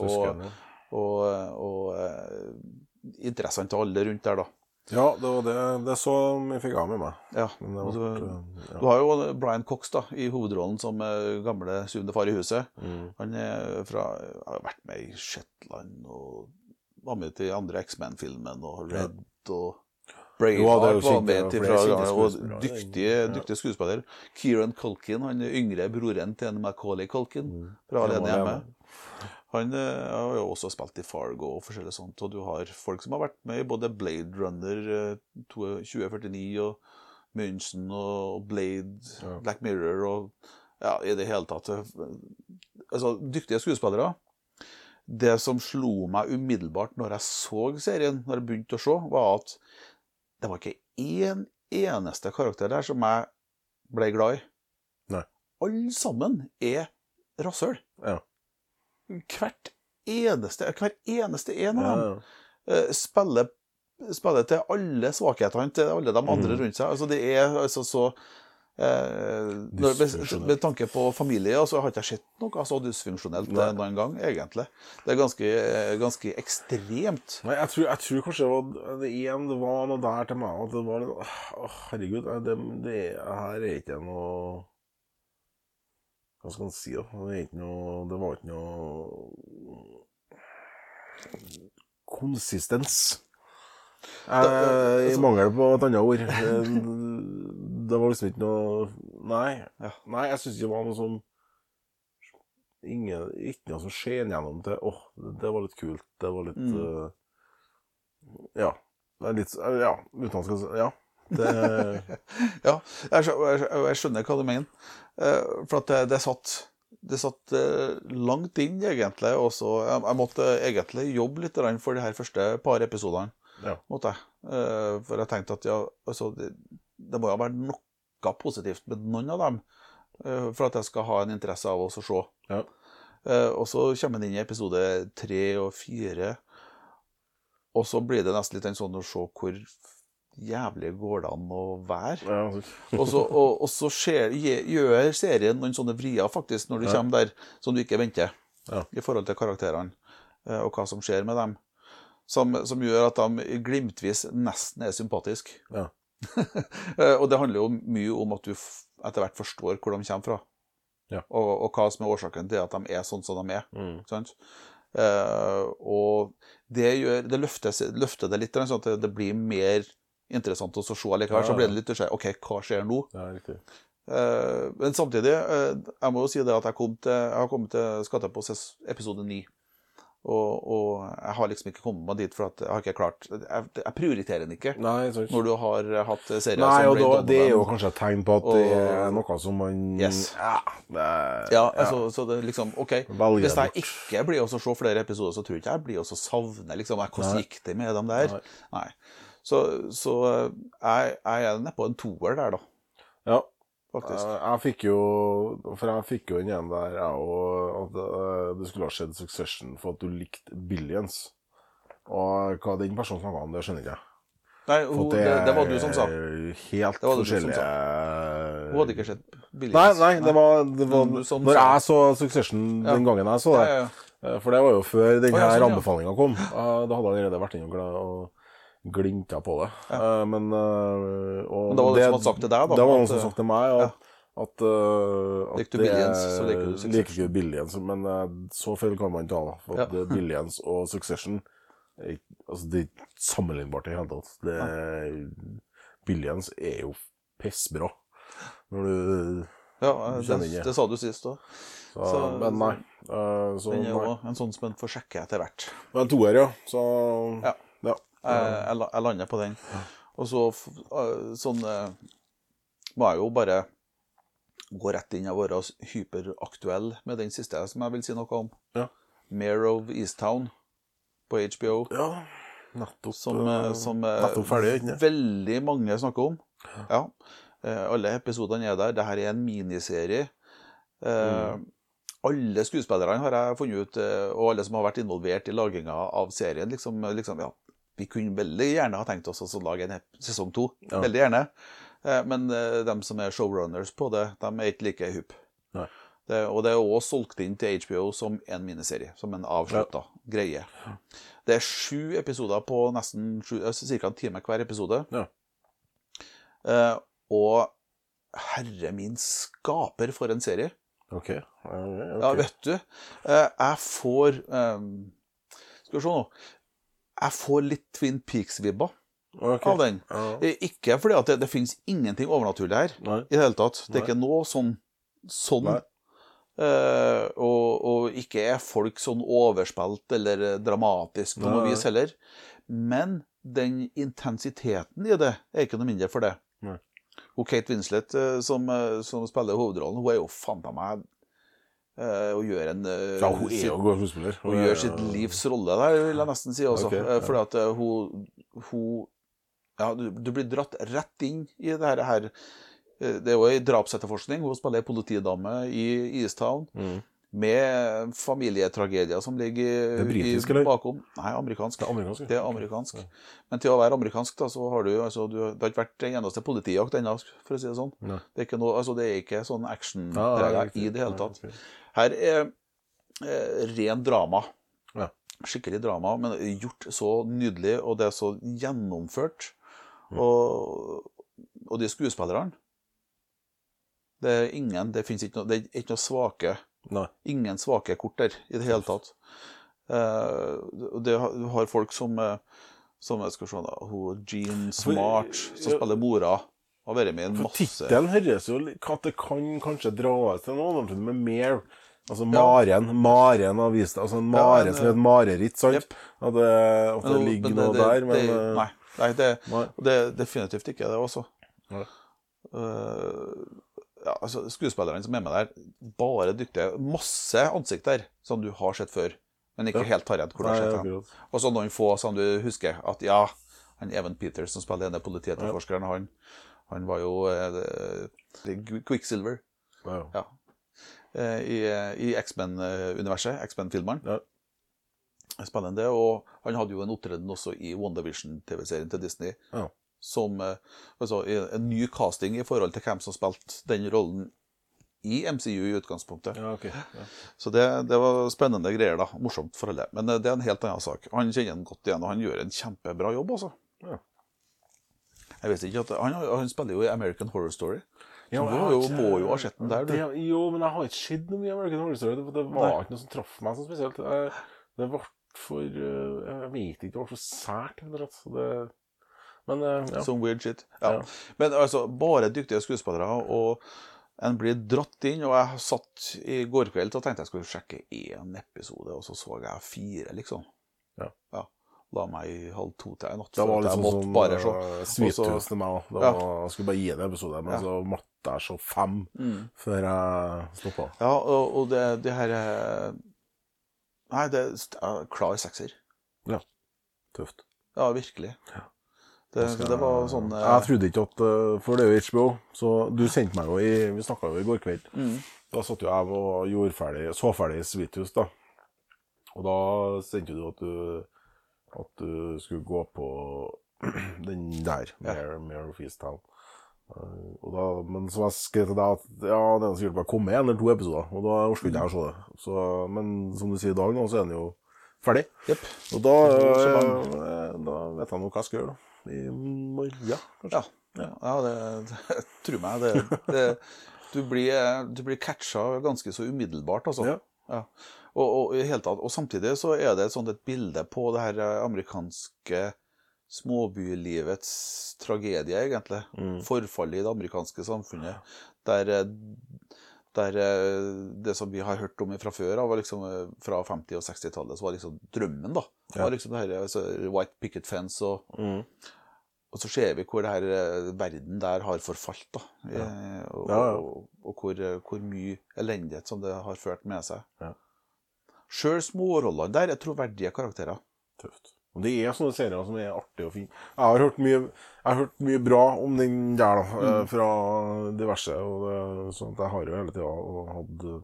og, og, og interessene til alle rundt der, da. Ja, det var det, det så vi fikk av med meg. Ja, Men det og du, ja. du har jo Brian Cox da, i hovedrollen som eh, gamle syvende far i huset. Mm. Han er fra, har vært med i Shetland og var med til andre X-Men-filmen og Red og Braveheart var med til fra, og skuespillere, dyktig, ja. skuespiller. Kieran Culkin, han yngre broren til en Macaulay Culkin fra Mm. Det Alene hjemme. Han eh, har jo også spilt i Fargo og forskjellig sånt, og du har folk som har vært med i både Blade Runner eh, 2049 og München og Blade, Ja. Black Mirror og ja, i det hele tatt. eh, Altså, dyktige skuespillere. Det som slo meg umiddelbart når jeg så serien, når jeg begynte å se, var at det var ikke én eneste karakter der som jeg ble glad i. Nei. Alle sammen er rasshøl. Ja. Hvert eneste, hver eneste en av dem eh, spiller, spiller til alle svakhetene til alle de andre Mhm. rundt seg. Altså, det er altså så eh, når, med, med tanke på familie, så har ikke jeg sett noe så dysfunksjonelt noen gang, egentlig. Det er ganske, eh, ganske ekstremt. Nei, jeg tror, jeg tror kanskje det var det igjen det var noe der til meg at det var litt herregud, det, det her er ikke noe Hva skal man si, da? Det noe Det var ikke noe Konsistens. Eh, I mangel på et annet ord. Eh, Det var liksom ikke noe Nei. Nei, jeg syns ikke det var noe som Ingen, ikke noe som skjer gjennom til Åh, det var litt kult. Det var litt Mm. uh, Ja. Det er litt Ja, uten at skal Ja. Det [laughs] Ja, jeg, skjø- jeg, skjø- jeg skjønner hva du mener. Eh, For at det, det satt det satt eh, langt inn, egentlig. Og så jeg, måtte egentlig jobbe litt for de her første par episodene. Ja. Eh, For jeg tenkte at ja, altså, det, det må jo være noe positivt med noen av dem for at jeg skal ha en interesse av å se. Ja. Og så kommer en inn i episode tre og fire, og så blir det nesten litt en sånn å se hvor jævlig går det an å være. ja, Og så, og, og så skjer, gjør serien noen sånne vrier faktisk når du Ja. kommer der som du ikke venter Ja. i forhold til karakterene eh, og hva som skjer med dem. Som, som gjør at de glimtvis nesten er sympatiske. Ja. [laughs] Eh, og det handler jo mye om at du etter hvert forstår hvor de kommer fra. Ja. Og, og hva som er årsaken til at de er sånn som de er. Mm. Sant? Uh, og det, gjør, det løfter, løfter det litt, sånn at det blir mer interessant å se likevel. Ja, Så ja. blir det litt nysgjerrig. OK, hva skjer nå? Ja, riktig. Eh, men samtidig, uh, jeg må jo si det at jeg, kom til, jeg har kommet til Skatte på episode 9. Og, og jeg har liksom ikke kommet meg dit, for at jeg har ikke klart Jeg, jeg prioriterer den ikke Nei, når du har hatt serier Nei, og da, det er jo kanskje et tegn på at det er noe som man Yes. Ja. Det Ja, altså, så det liksom OK. Velger Hvis jeg ikke blir å se flere episoder, så tror jeg ikke jeg blir å savne liksom, Hvordan gikk det med dem der? Nei. Nei. Så, så eh, jeg, jeg er nedpå en toer der, da, ja. faktisk. Eh, Jeg fikk jo For jeg fikk jo den igjen der, jeg òg, at eh, det skulle ha skjedd Succession for at du likte Billions. Og hva den personen snakka om, det skjønner ikke jeg. Nei, hun, at det, det var du som sa. Helt Det var forskjellige Hun hadde ikke sett Billions. Nei, nei, det var, det var som Når jeg så Succession Ja. den gangen jeg så det, ja, ja. For det var jo før denne her sånn, anbefalinga kom. Da hadde jeg allerede vært inne og glinta på det. Eh, Men, eh, og Men det var det som hadde sagt til deg, da, Det var noen som hadde sagt til meg at, at, uh, at du det- Billions, så liker du Succession. Liker ikke Billions, men uh, så feil kan man ta. da, For at Ja. det Billions og Succession er altså, det er ikke sammenlignbart i det hele tatt. Det, Billions er jo pissbra. Når du ja kjenner det, det sa du sist òg. Men nei. Uh, så, Den er jo en sånn som en får sjekke etter hvert. Men toer, ja. Så Ja. Jeg, jeg, la- jeg lander på den. Og så øh, sånn øh, må jeg jo bare gå rett inn og være hyperaktuell med den siste som jeg vil si noe om. Ja. Mare of Easttown. på HBO. Ja, nettopp. Som, eh, eh, som eh, nettopp ferdig, ikke veldig mange snakker om. Ja. Eh, Alle episodene er der. Dette er en miniserie. Mm. Alle skuespillerne har jeg funnet ut, eh, og alle som har vært involvert i laginga av serien, liksom, liksom ja, Vi kunne veldig gjerne ha tenkt oss å lage en sesong to. Ja. Veldig gjerne. Eh, Men eh, de som er showrunners på det, de er ikke like. Nei. Det, og det er også solgt inn til HBO som en miniserie, som en avslutta greie. Det er sju episoder på nesten sju, ca. en time hver episode. Ja. Eh, og herre min skaper for en serie. OK. Ja. Ja, vet du. Eh, jeg får eh, Skal vi se nå. Jeg får litt Twin Peaks-vibber okay. av den. Ja. Ikke fordi at det, det finnes ingenting overnaturlig her Nei. i det hele tatt. Det er Nei. ikke noe sånn, sånn. Eh, og, og ikke er folk sånn overspilt eller dramatisk på noe vis heller. Men den intensiteten i det er ikke noe mindre for det. Nei. Og Kate Winslet, eh, som, eh, som spiller hovedrollen, hun er jo fanta meg eh, Hun gjør en eh, Ja, hun er jo god skuespiller. hun gjør sitt livs rolle der, vil jeg nesten si også. Okay, Eh, ja. Fordi at eh, hun, hun Ja, du, du blir dratt rett inn i det her. Eh, Det er jo ei drapsetterforskning. Hun spiller politidame i Easttown. Mm. Med familietragedier som ligger Det er britisk, i, eller? bakom. Nei, amerikansk. Det er amerikansk. Det er amerikansk. Men til å være amerikansk, da, så har du altså du, Det har ikke vært en eneste politijakt ennå, for å si det sånn. Nei. Det er ikke, noe, altså, det er ikke sånn action-preget ja, i det hele Ja, tatt. ok. Her er eh, ren drama. Ja. Skikkelig drama, men gjort så nydelig, og det er så gjennomført. Mm. Og, og de skuespillerne Det er ingen Det ikke noe, det er ikke noe svake Nei. Ingen svake kort der i det hele tatt. Eh, det har, du har folk som, eh, som jeg skal se da, hun Jean Smart, som spiller mora, har vært med i en masse tittelen høres jo at det kan kanskje dras til noe med mer Altså Maren. Maren har vist Altså en mare en, som et mareritt, sant? Yep. At det, at det ligger noe det- der, men det, Nei. nei det, det definitivt ikke det også. Eh, ja, altså, skuespillerne som er med der, bare dyktige. Masse ansikter som du har sett før, men ikke Ja. helt har redd hvor du Nei, har sett dem. Og så noen få som du husker at ja, han Evan Peters som spiller denne politietterforskeren, han, han var jo uh, Quicksilver Ja, ja. ja. I, i X-Men-universet, X-Men-filmeren. Ja. Spennende. Og han hadde jo en opptreden også i WandaVision-TV-serien til Disney. Ja. Som eh, altså, en ny casting i forhold til hvem som spilte den rollen i MCU i utgangspunktet. Ja, okay. Ja. Så det, det var spennende greier, da. Morsomt for alle. Men eh, det er en helt annen sak. Han kjenner han godt igjen, og han gjør en kjempebra jobb, altså. Ja. Jeg visste ikke at Han, han spiller jo i American Horror Story. Ja, du jo, ikke- må jo ha sett den der, du. Det, jo, men jeg har ikke sett noe mye American Horror Story. Det, det var Nei. ikke noe som traff meg så spesielt. Jeg, det ble for eh, Jeg vet ikke, det ble for sært. rett og slett. Så Det, men eh, ja. Som weird shit. Ja. Ja. Men altså, bare dyktige skuespillere, og en blir dratt inn. Og jeg satt i går kveld og tenkte jeg skulle sjekke én episode, og så så jeg fire, liksom. Ja. La meg i halv to til i natt. Det var liksom jeg sånn måtte som bare se. Sweet Tooth til meg òg. Ja. Jeg skulle bare gi en episode, men Ja. så måtte jeg så fem Mm. før jeg stoppa. Ja, og, og det, det her er Nei, det er ja, klar sekser. Tøft. Ja, virkelig. Det, skal- det var sånn eh, Jeg trodde ikke at uh, For det er jo HBO, så du sendte meg jo i Vi snakka jo i går kveld. mm, Da satt jo jeg og gjorde ferdig, så ferdig Svithus, da. Og da sendte du at du at du skulle gå på [clears throat] den der, Ja. Mare, Mare of Easttown. Og da, men så jeg skrev til deg at ja, det er sikkert bare komme en eller to episoder, og da orker ikke jeg å se det. Så, men som du sier i dag nå, så er den jo ferdig. Yep. Og da, uh, da vet jeg nå hva jeg skal gjøre, da. I morgen, kanskje. Ja. ja det, det tror meg, det, det du, blir, du blir catcha ganske så umiddelbart, altså. Ja. Ja. Og, og, tatt, og samtidig så er det et sånt et bilde på det her eh, amerikanske småbylivets tragedie, egentlig. Mm. Forfallet i det amerikanske samfunnet. Der, eh, der eh, det som vi har hørt om fra før var liksom, eh, fra 50- og 60-tallet, så var liksom drømmen, da. Ja. var liksom det her, altså, White picket fence og Mm. og så ser vi hvor det her, verden der har forfalt, da. Ja. og, og, og hvor, hvor mye elendighet som det har ført med seg. Ja. Sjøl smårollene der er troverdige karakterer. Tøft. Og det er sånne serier som er artige og fine. Jeg har hørt mye, har hørt mye bra om den der, da, Mm. eh, fra diverse. Og det, sånn jeg har jo hele tida hatt,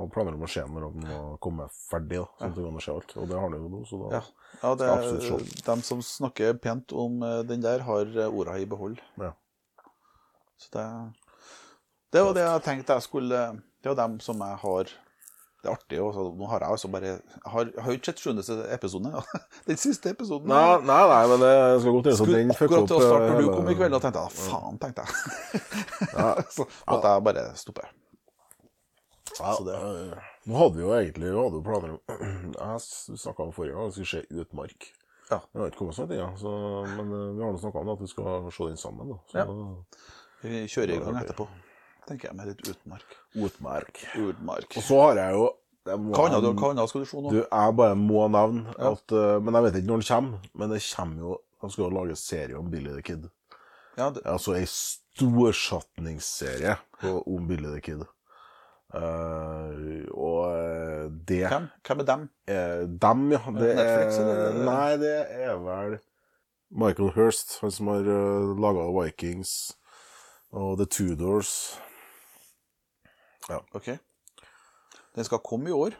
hadde planer om å se når den var kommet ferdig. da, sånn går an alt. Og det har den jo nå, så da Ja, ja det, Skal de som snakker pent om eh, den der, har eh, orda i behold. Ja. Så det, det var det jeg tenkte jeg skulle Det var dem som jeg har Det er artig. Også. nå har jeg altså bare Jeg har, jo ikke sett sjuende episoden ennå. [laughs] Den siste episoden. Nei, nei, nei, men det skal godt gjøres at den fucker akkurat til å starte når du kom i kveld, og tenkte jeg "Ah, faen, tenkte jeg. [laughs] [laughs] så måtte jeg bare stoppe. Ja, Så det- eh, Nå hadde vi jo egentlig vi hadde jo planer om [clears throat] Jeg snakka om forrige gang at vi skulle se Utmark. Ja. Vi har ikke kommet så langt ennå, men eh, vi har snakka om det, at vi skal se den sammen. da. Så, Vi kjører i gang etterpå, tenker jeg, med litt utmark. Utmark. Utmark. Og så har jeg jo Hva annet skal du se nå? Du, jeg bare må nevne at eh, Men jeg vet ikke når den kommer. Men det kommer jo De skal jo lage serie om Billy the Kid. Ja, det, Altså ei storsatningsserie på- om Billy the Kid. Uh, og eh, det hvem? hvem er dem? Eh, dem, ja. Det Netflix, er, eller? Nei, det er vel Michael Hirst, han som har uh, laga Vikings og The Tudors. Ok. Den skal komme i år.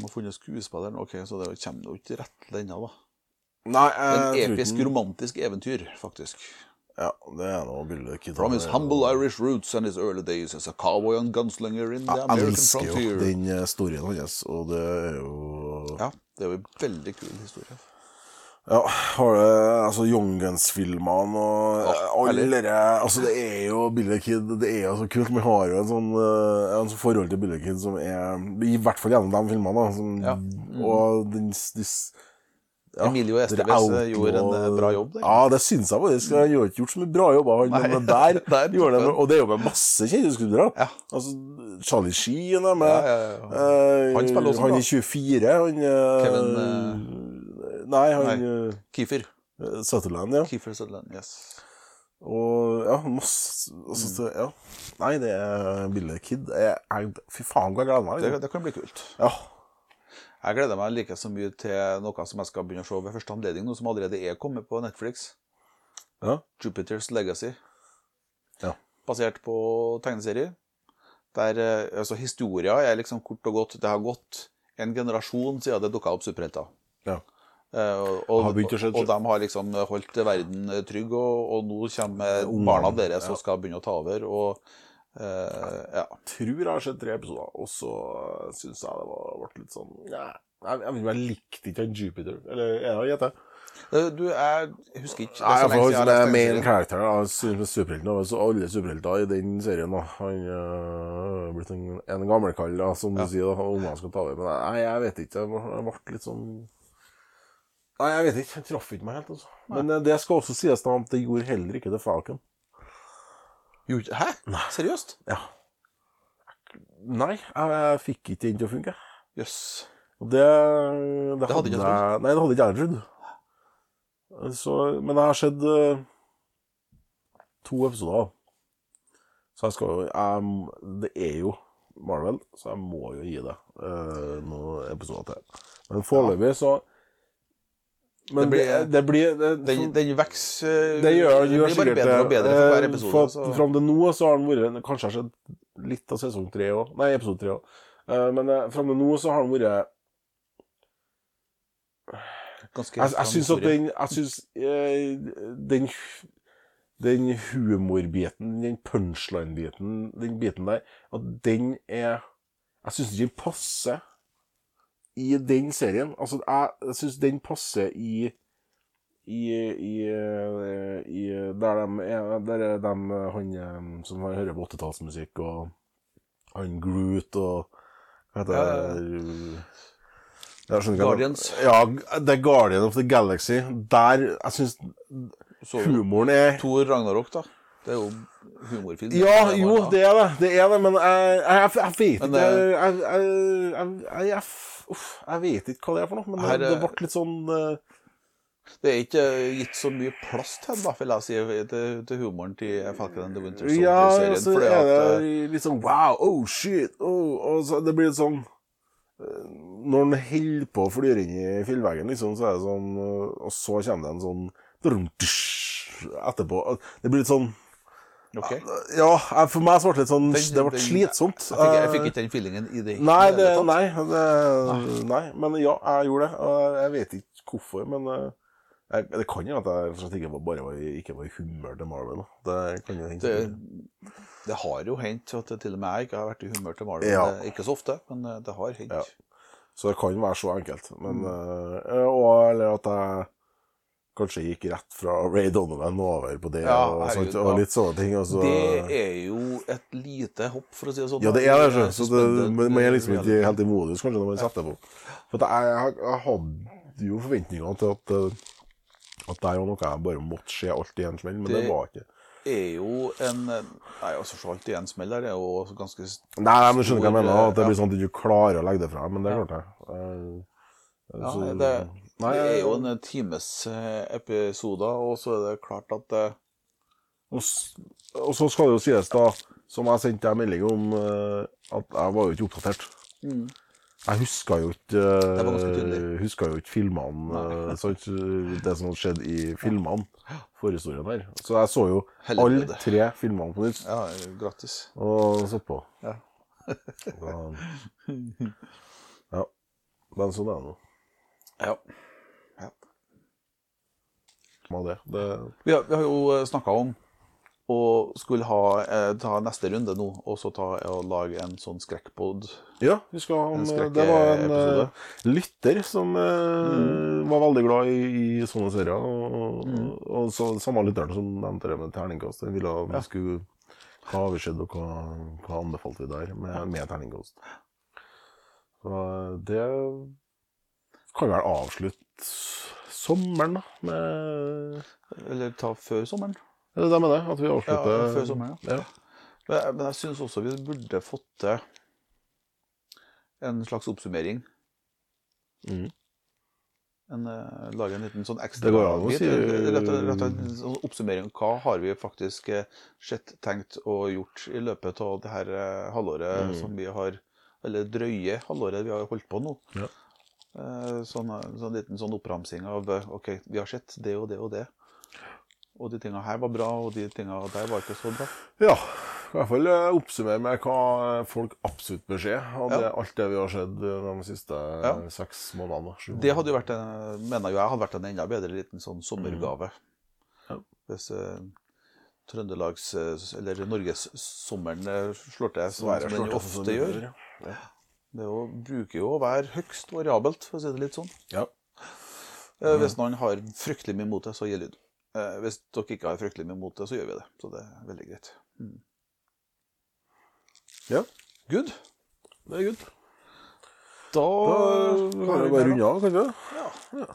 Må har funnet skuespilleren. Ok, så det kommer jo ikke rett til ennå, da. Nei, jeg en episk, romantisk eventyr, faktisk. Ja, det er noe billig kid. From his humble Irish roots and his early days as a cowboy and gunslinger in the Jeg American elsker jo frontier. den eh, storyen hans, og det er jo Ja, det er jo en veldig kul historie. Ja, har det altså Young Guns-filmene og Ja, alle dere Altså, det er jo Billy Kid Det er jo så kult. Vi har jo en sånn, eh, en sånn forhold til Billy Kid som er I hvert fall gjennom de filmene. Da, som, Ja. Mm. Og den, ja, Emilio Esteves Estevez gjorde en eh, bra jobb der. Ja, det syns jeg faktisk. Han har ikke gjort så mye bra jobber, han, men der, [laughs] der gjorde han. Og det er jo med masse kjente skuespillere. Altså, Charlie Sheen er med. Eh, Han også han i er 24. Han Kevin... Kevin, Nei, han Nei. Kiefer. Sutherland, ja. Kiefer Sutherland, yes. Og ja, masse altså, ja. Nei, det er Billy Kid. Jeg, jeg, fy faen, hvor jeg gleder meg. Det, Liksom. det kan bli kult. Ja. Jeg gleder meg like så mye til noe som jeg skal begynne å se ved første anledning, noe som allerede er kommet på Netflix. ja. Jupiters Legacy. Ja. Basert på tegneserie. Der, eh, altså Historia er liksom kort og godt Det har gått en generasjon siden det dukka opp superhelter. ja. Eh, og, og, og de har liksom holdt verden eh, trygg, og, og nå kommer Ungene, barna deres som skal begynne å ta over. Og Uh, ja. Tror jeg har sett tre episoder, og så syns jeg det var, ble litt sånn ja. Jeg, jeg, jeg likte ikke Jupiter. Eller er det gjette? Eh, Du, jeg husker ikke. Det Nei, jeg jeg er lest main character, superhelten. alle superhelter i den serien da, Han er blitt en, en gammelkall, som som du sier, ungene skal ta over. Men nei, jeg vet ikke. Jeg jeg ble litt sånn Nei, jeg vet ikke. Jeg traff ikke meg helt, altså. Men eh, det skal også sies da at det gjorde heller ikke The Falcon. Gjorde- Hæ? Seriøst? Ja. Nei, jeg, jeg fikk ikke den til å funke. Jøss. Og det, det, hadde ikke jeg trodd. Nei, det hadde ikke jeg trodd. Så, men jeg har sett uh, to episoder. Så jeg skal jo jeg, Det er jo Marvel, så jeg må jo gi det uh, noen episoder til. Men foreløpig så Men Det blir- det, det blir det, Den, den vokser det gjør, det gjør blir bare sikkert bedre og bedre for hver Eh, episode. For, så- Fram til nå så har den vært Kanskje har skjedd litt av sesong tre òg. Nei, episode tre òg. Men uh, fram til nå så har den vært Ganske Jeg, jeg syns at den Jeg syns eh, den den humorbiten, den punchline-biten, den biten der, at den er Jeg syns ikke den passer i den serien. Altså, jeg, jeg syns den passer i i, i, eh, i Der de er Der er de han eh, som hører på 80-tallsmusikk, og han Groot og Hva heter det? Guardians. Ja, The Guardian of the Galaxy. Der Jeg syns Så humoren er Thor Ragnarok, da. Det er jo humorfilm. Ja, jo, det er det. Det er det, men jeg, jeg, jeg vet ikke jeg, jeg, uff, jeg vet ikke hva det er for noe, men Her, det, det eh, ble litt sånn uh... Det er ikke gitt så mye plass til, den, vil jeg si, til, til humoren til Falcon and the Winter Soldier-serien. så fordi er det eh, litt sånn wow, oh shit, oh, og så det blir litt sånn når den holder på å flyr inn i fjellveggen, liksom, så er det sånn Og så kommer det en sånn etterpå. Det blir litt sånn Ok. Ja, for meg så ble det litt sånn Den- Det ble slitsomt. Jeg jeg Eh, fikk ikke den feelingen i det Nei, det, nei, det, nei, men ja, jeg gjorde det. Jeg vet ikke hvorfor, men eh, jeg, det kan jo at jeg ikke var, bare var, ikke var i humør til Marvel. Det kan jo hende. Det, det har jo hendt at til og med jeg ikke har vært i humør til Marvel. Ja. Ikke så ofte, men eh, det har hendt. Ja. Så det kan være så enkelt. Men, eh, og, eller at jeg kanskje gikk rett fra Ray Donovan over på det, Ja, og, herregud, sånt, og litt sånne ting. Så, Det er jo et lite hopp, for å si det sånn. ja, det er det. Så, så det, man er liksom ikke helt i modus kanskje når man setter på. For jeg, jeg, hadde jo forventninger til at eh, at det jo noe jeg bare måtte se alt i en smell, men det, Det- var ikke. er jo en Nei, altså så alt i en smell der er jo ganske Nei, nei, men du skjønner hva jeg stor, mener. At det blir sånn at du ikke klarer å legge det fra deg. Men det er klart, jeg. Uh, Ja, det, nei, det er jo en times-episode, episoder, og så er det klart at det... Og, og så skal det jo sies, da, som jeg sendte deg melding om, eh, at jeg var jo ikke oppdatert. Jeg huska jo ikke Mm. Huska jo ikke filmene, eh, sant, det som hadde skjedd i filmene. Forhistorien der. Så jeg så jo alle tre filmene på nytt. Ja, gratis. Og satt på. Ja. Ja. Men sånn er det nå. Ja. Med det. det Vi har, vi har jo snakka om å skulle ha, eh, ta neste runde nå, og så ta og lage en sånn skrekkpod. Ja, vi skal ha en, En. Det var en episode. lytter som eh, var veldig glad i, i sånne serier. Og, og så, samme lytteren som nevnte det med terningkast. Den ville ja. skulle hva har vi skjedd, og hva, hva anbefalte vi der med, med terningkast. Så eh, det kan vel avslutte sommeren, da, med Eller ta før sommeren. Er det det med det? At vi Ja, avslutter før sommeren, ja. ja. Men, men jeg syns også vi burde fått til en slags oppsummering. Mm. En, uh, lage en liten sånn ekstra Det går an å si- Rett rett en sånn oppsummering. Hva har vi faktisk eh, sett, tenkt og gjort i løpet av det her eh, halvåret Mm. som vi har Eller drøye halvåret vi har holdt på nå. Ja. Eh, Sånn, sånn liten sånn oppramsing av eh, OK, vi har sett det og det og det. Og de tinga her var bra, og de tinga der var ikke så bra. Ja, i hvert fall eh, oppsummere med hva folk absolutt bør se av det, Ja. alt det vi har sett eh, de siste eh, Ja. seks månedene. Det hadde jo vært en, mener jo jeg hadde vært en enda bedre liten sånn sommergave. Mm. Ja. Hvis uh, Trøndelags, eh, eller Norgessommeren eh, slår til, Sverre som den jo ofte gjør, ja. Det jo, bruker jo å være høgst variabelt, for å si det litt sånn. Ja. Mm. Hvis noen har fryktelig mye mot det, så gir lyd. Eh, Hvis dere ikke har fryktelig mye mot det, så gjør vi det. Så det er veldig greit. Mm. Ja, Good. det er good. Da, Da kan vi bare runde av, kan vi? Ja.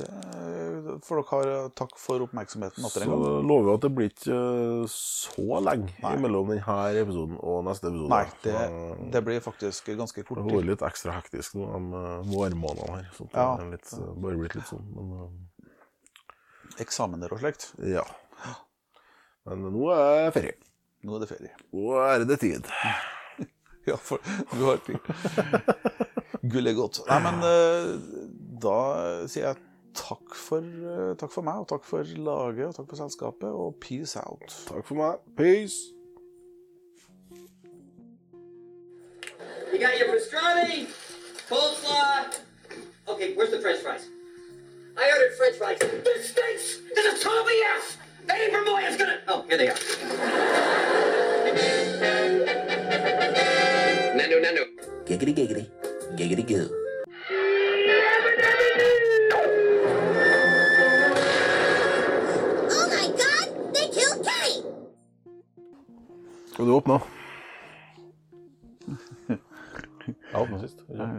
Det, for dere har takk for oppmerksomheten atter Så en gang. lover vi at det blir ikke eh, så lenge Nei. mellom denne episoden og neste episode. Nei, det, Så det blir faktisk ganske kort det har vært litt ekstra hektisk nå de eh, vårmånedene her. Så det Ja. er litt, eh, bare blitt litt sånn. Men eh, Eksamener og slikt. ja. Men nå er det ferie. Nå er det ferie. Nå er det tid. [laughs] Ja, for du har tid. Gull er godt. Nei, men eh, da sier jeg takk for, eh, takk for meg, og takk for laget, og takk for selskapet, og peace out. Takk for meg. Peace. You got your pastrami, coleslaw. Okay, where's the French fries? I ordered French fries. This stinks. This is total BS. Eddie Vermoyen's gonna. Oh, here they are. Nando, Nando. Giggity giggity. Giggity goo. Skal du åpne? Jeg åpna sist. Eh,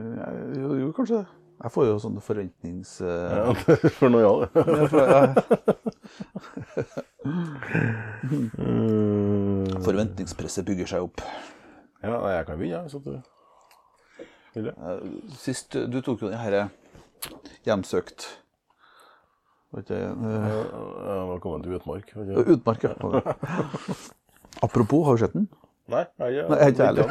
Jo, jo, kanskje det. Jeg får jo sånne forventnings... eh, Ja, [laughs] for noe, ja. Mm. Forventningspresset bygger seg opp. Ja, jeg kan begynne, hvis du vil det. Eh, Sist du tok jo den herre hjemsøkt Var ikke, det Velkommen til Utmark. Utmark, ja. [laughs] [laughs] Apropos, har du sett den? Nei, jeg, jeg, Nei, jeg er ikke heller.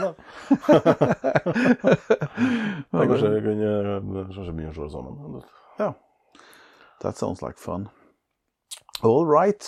Kanskje vi kan eh, kanskje begynne å se det sammen. Ja. That sounds like fun. All right.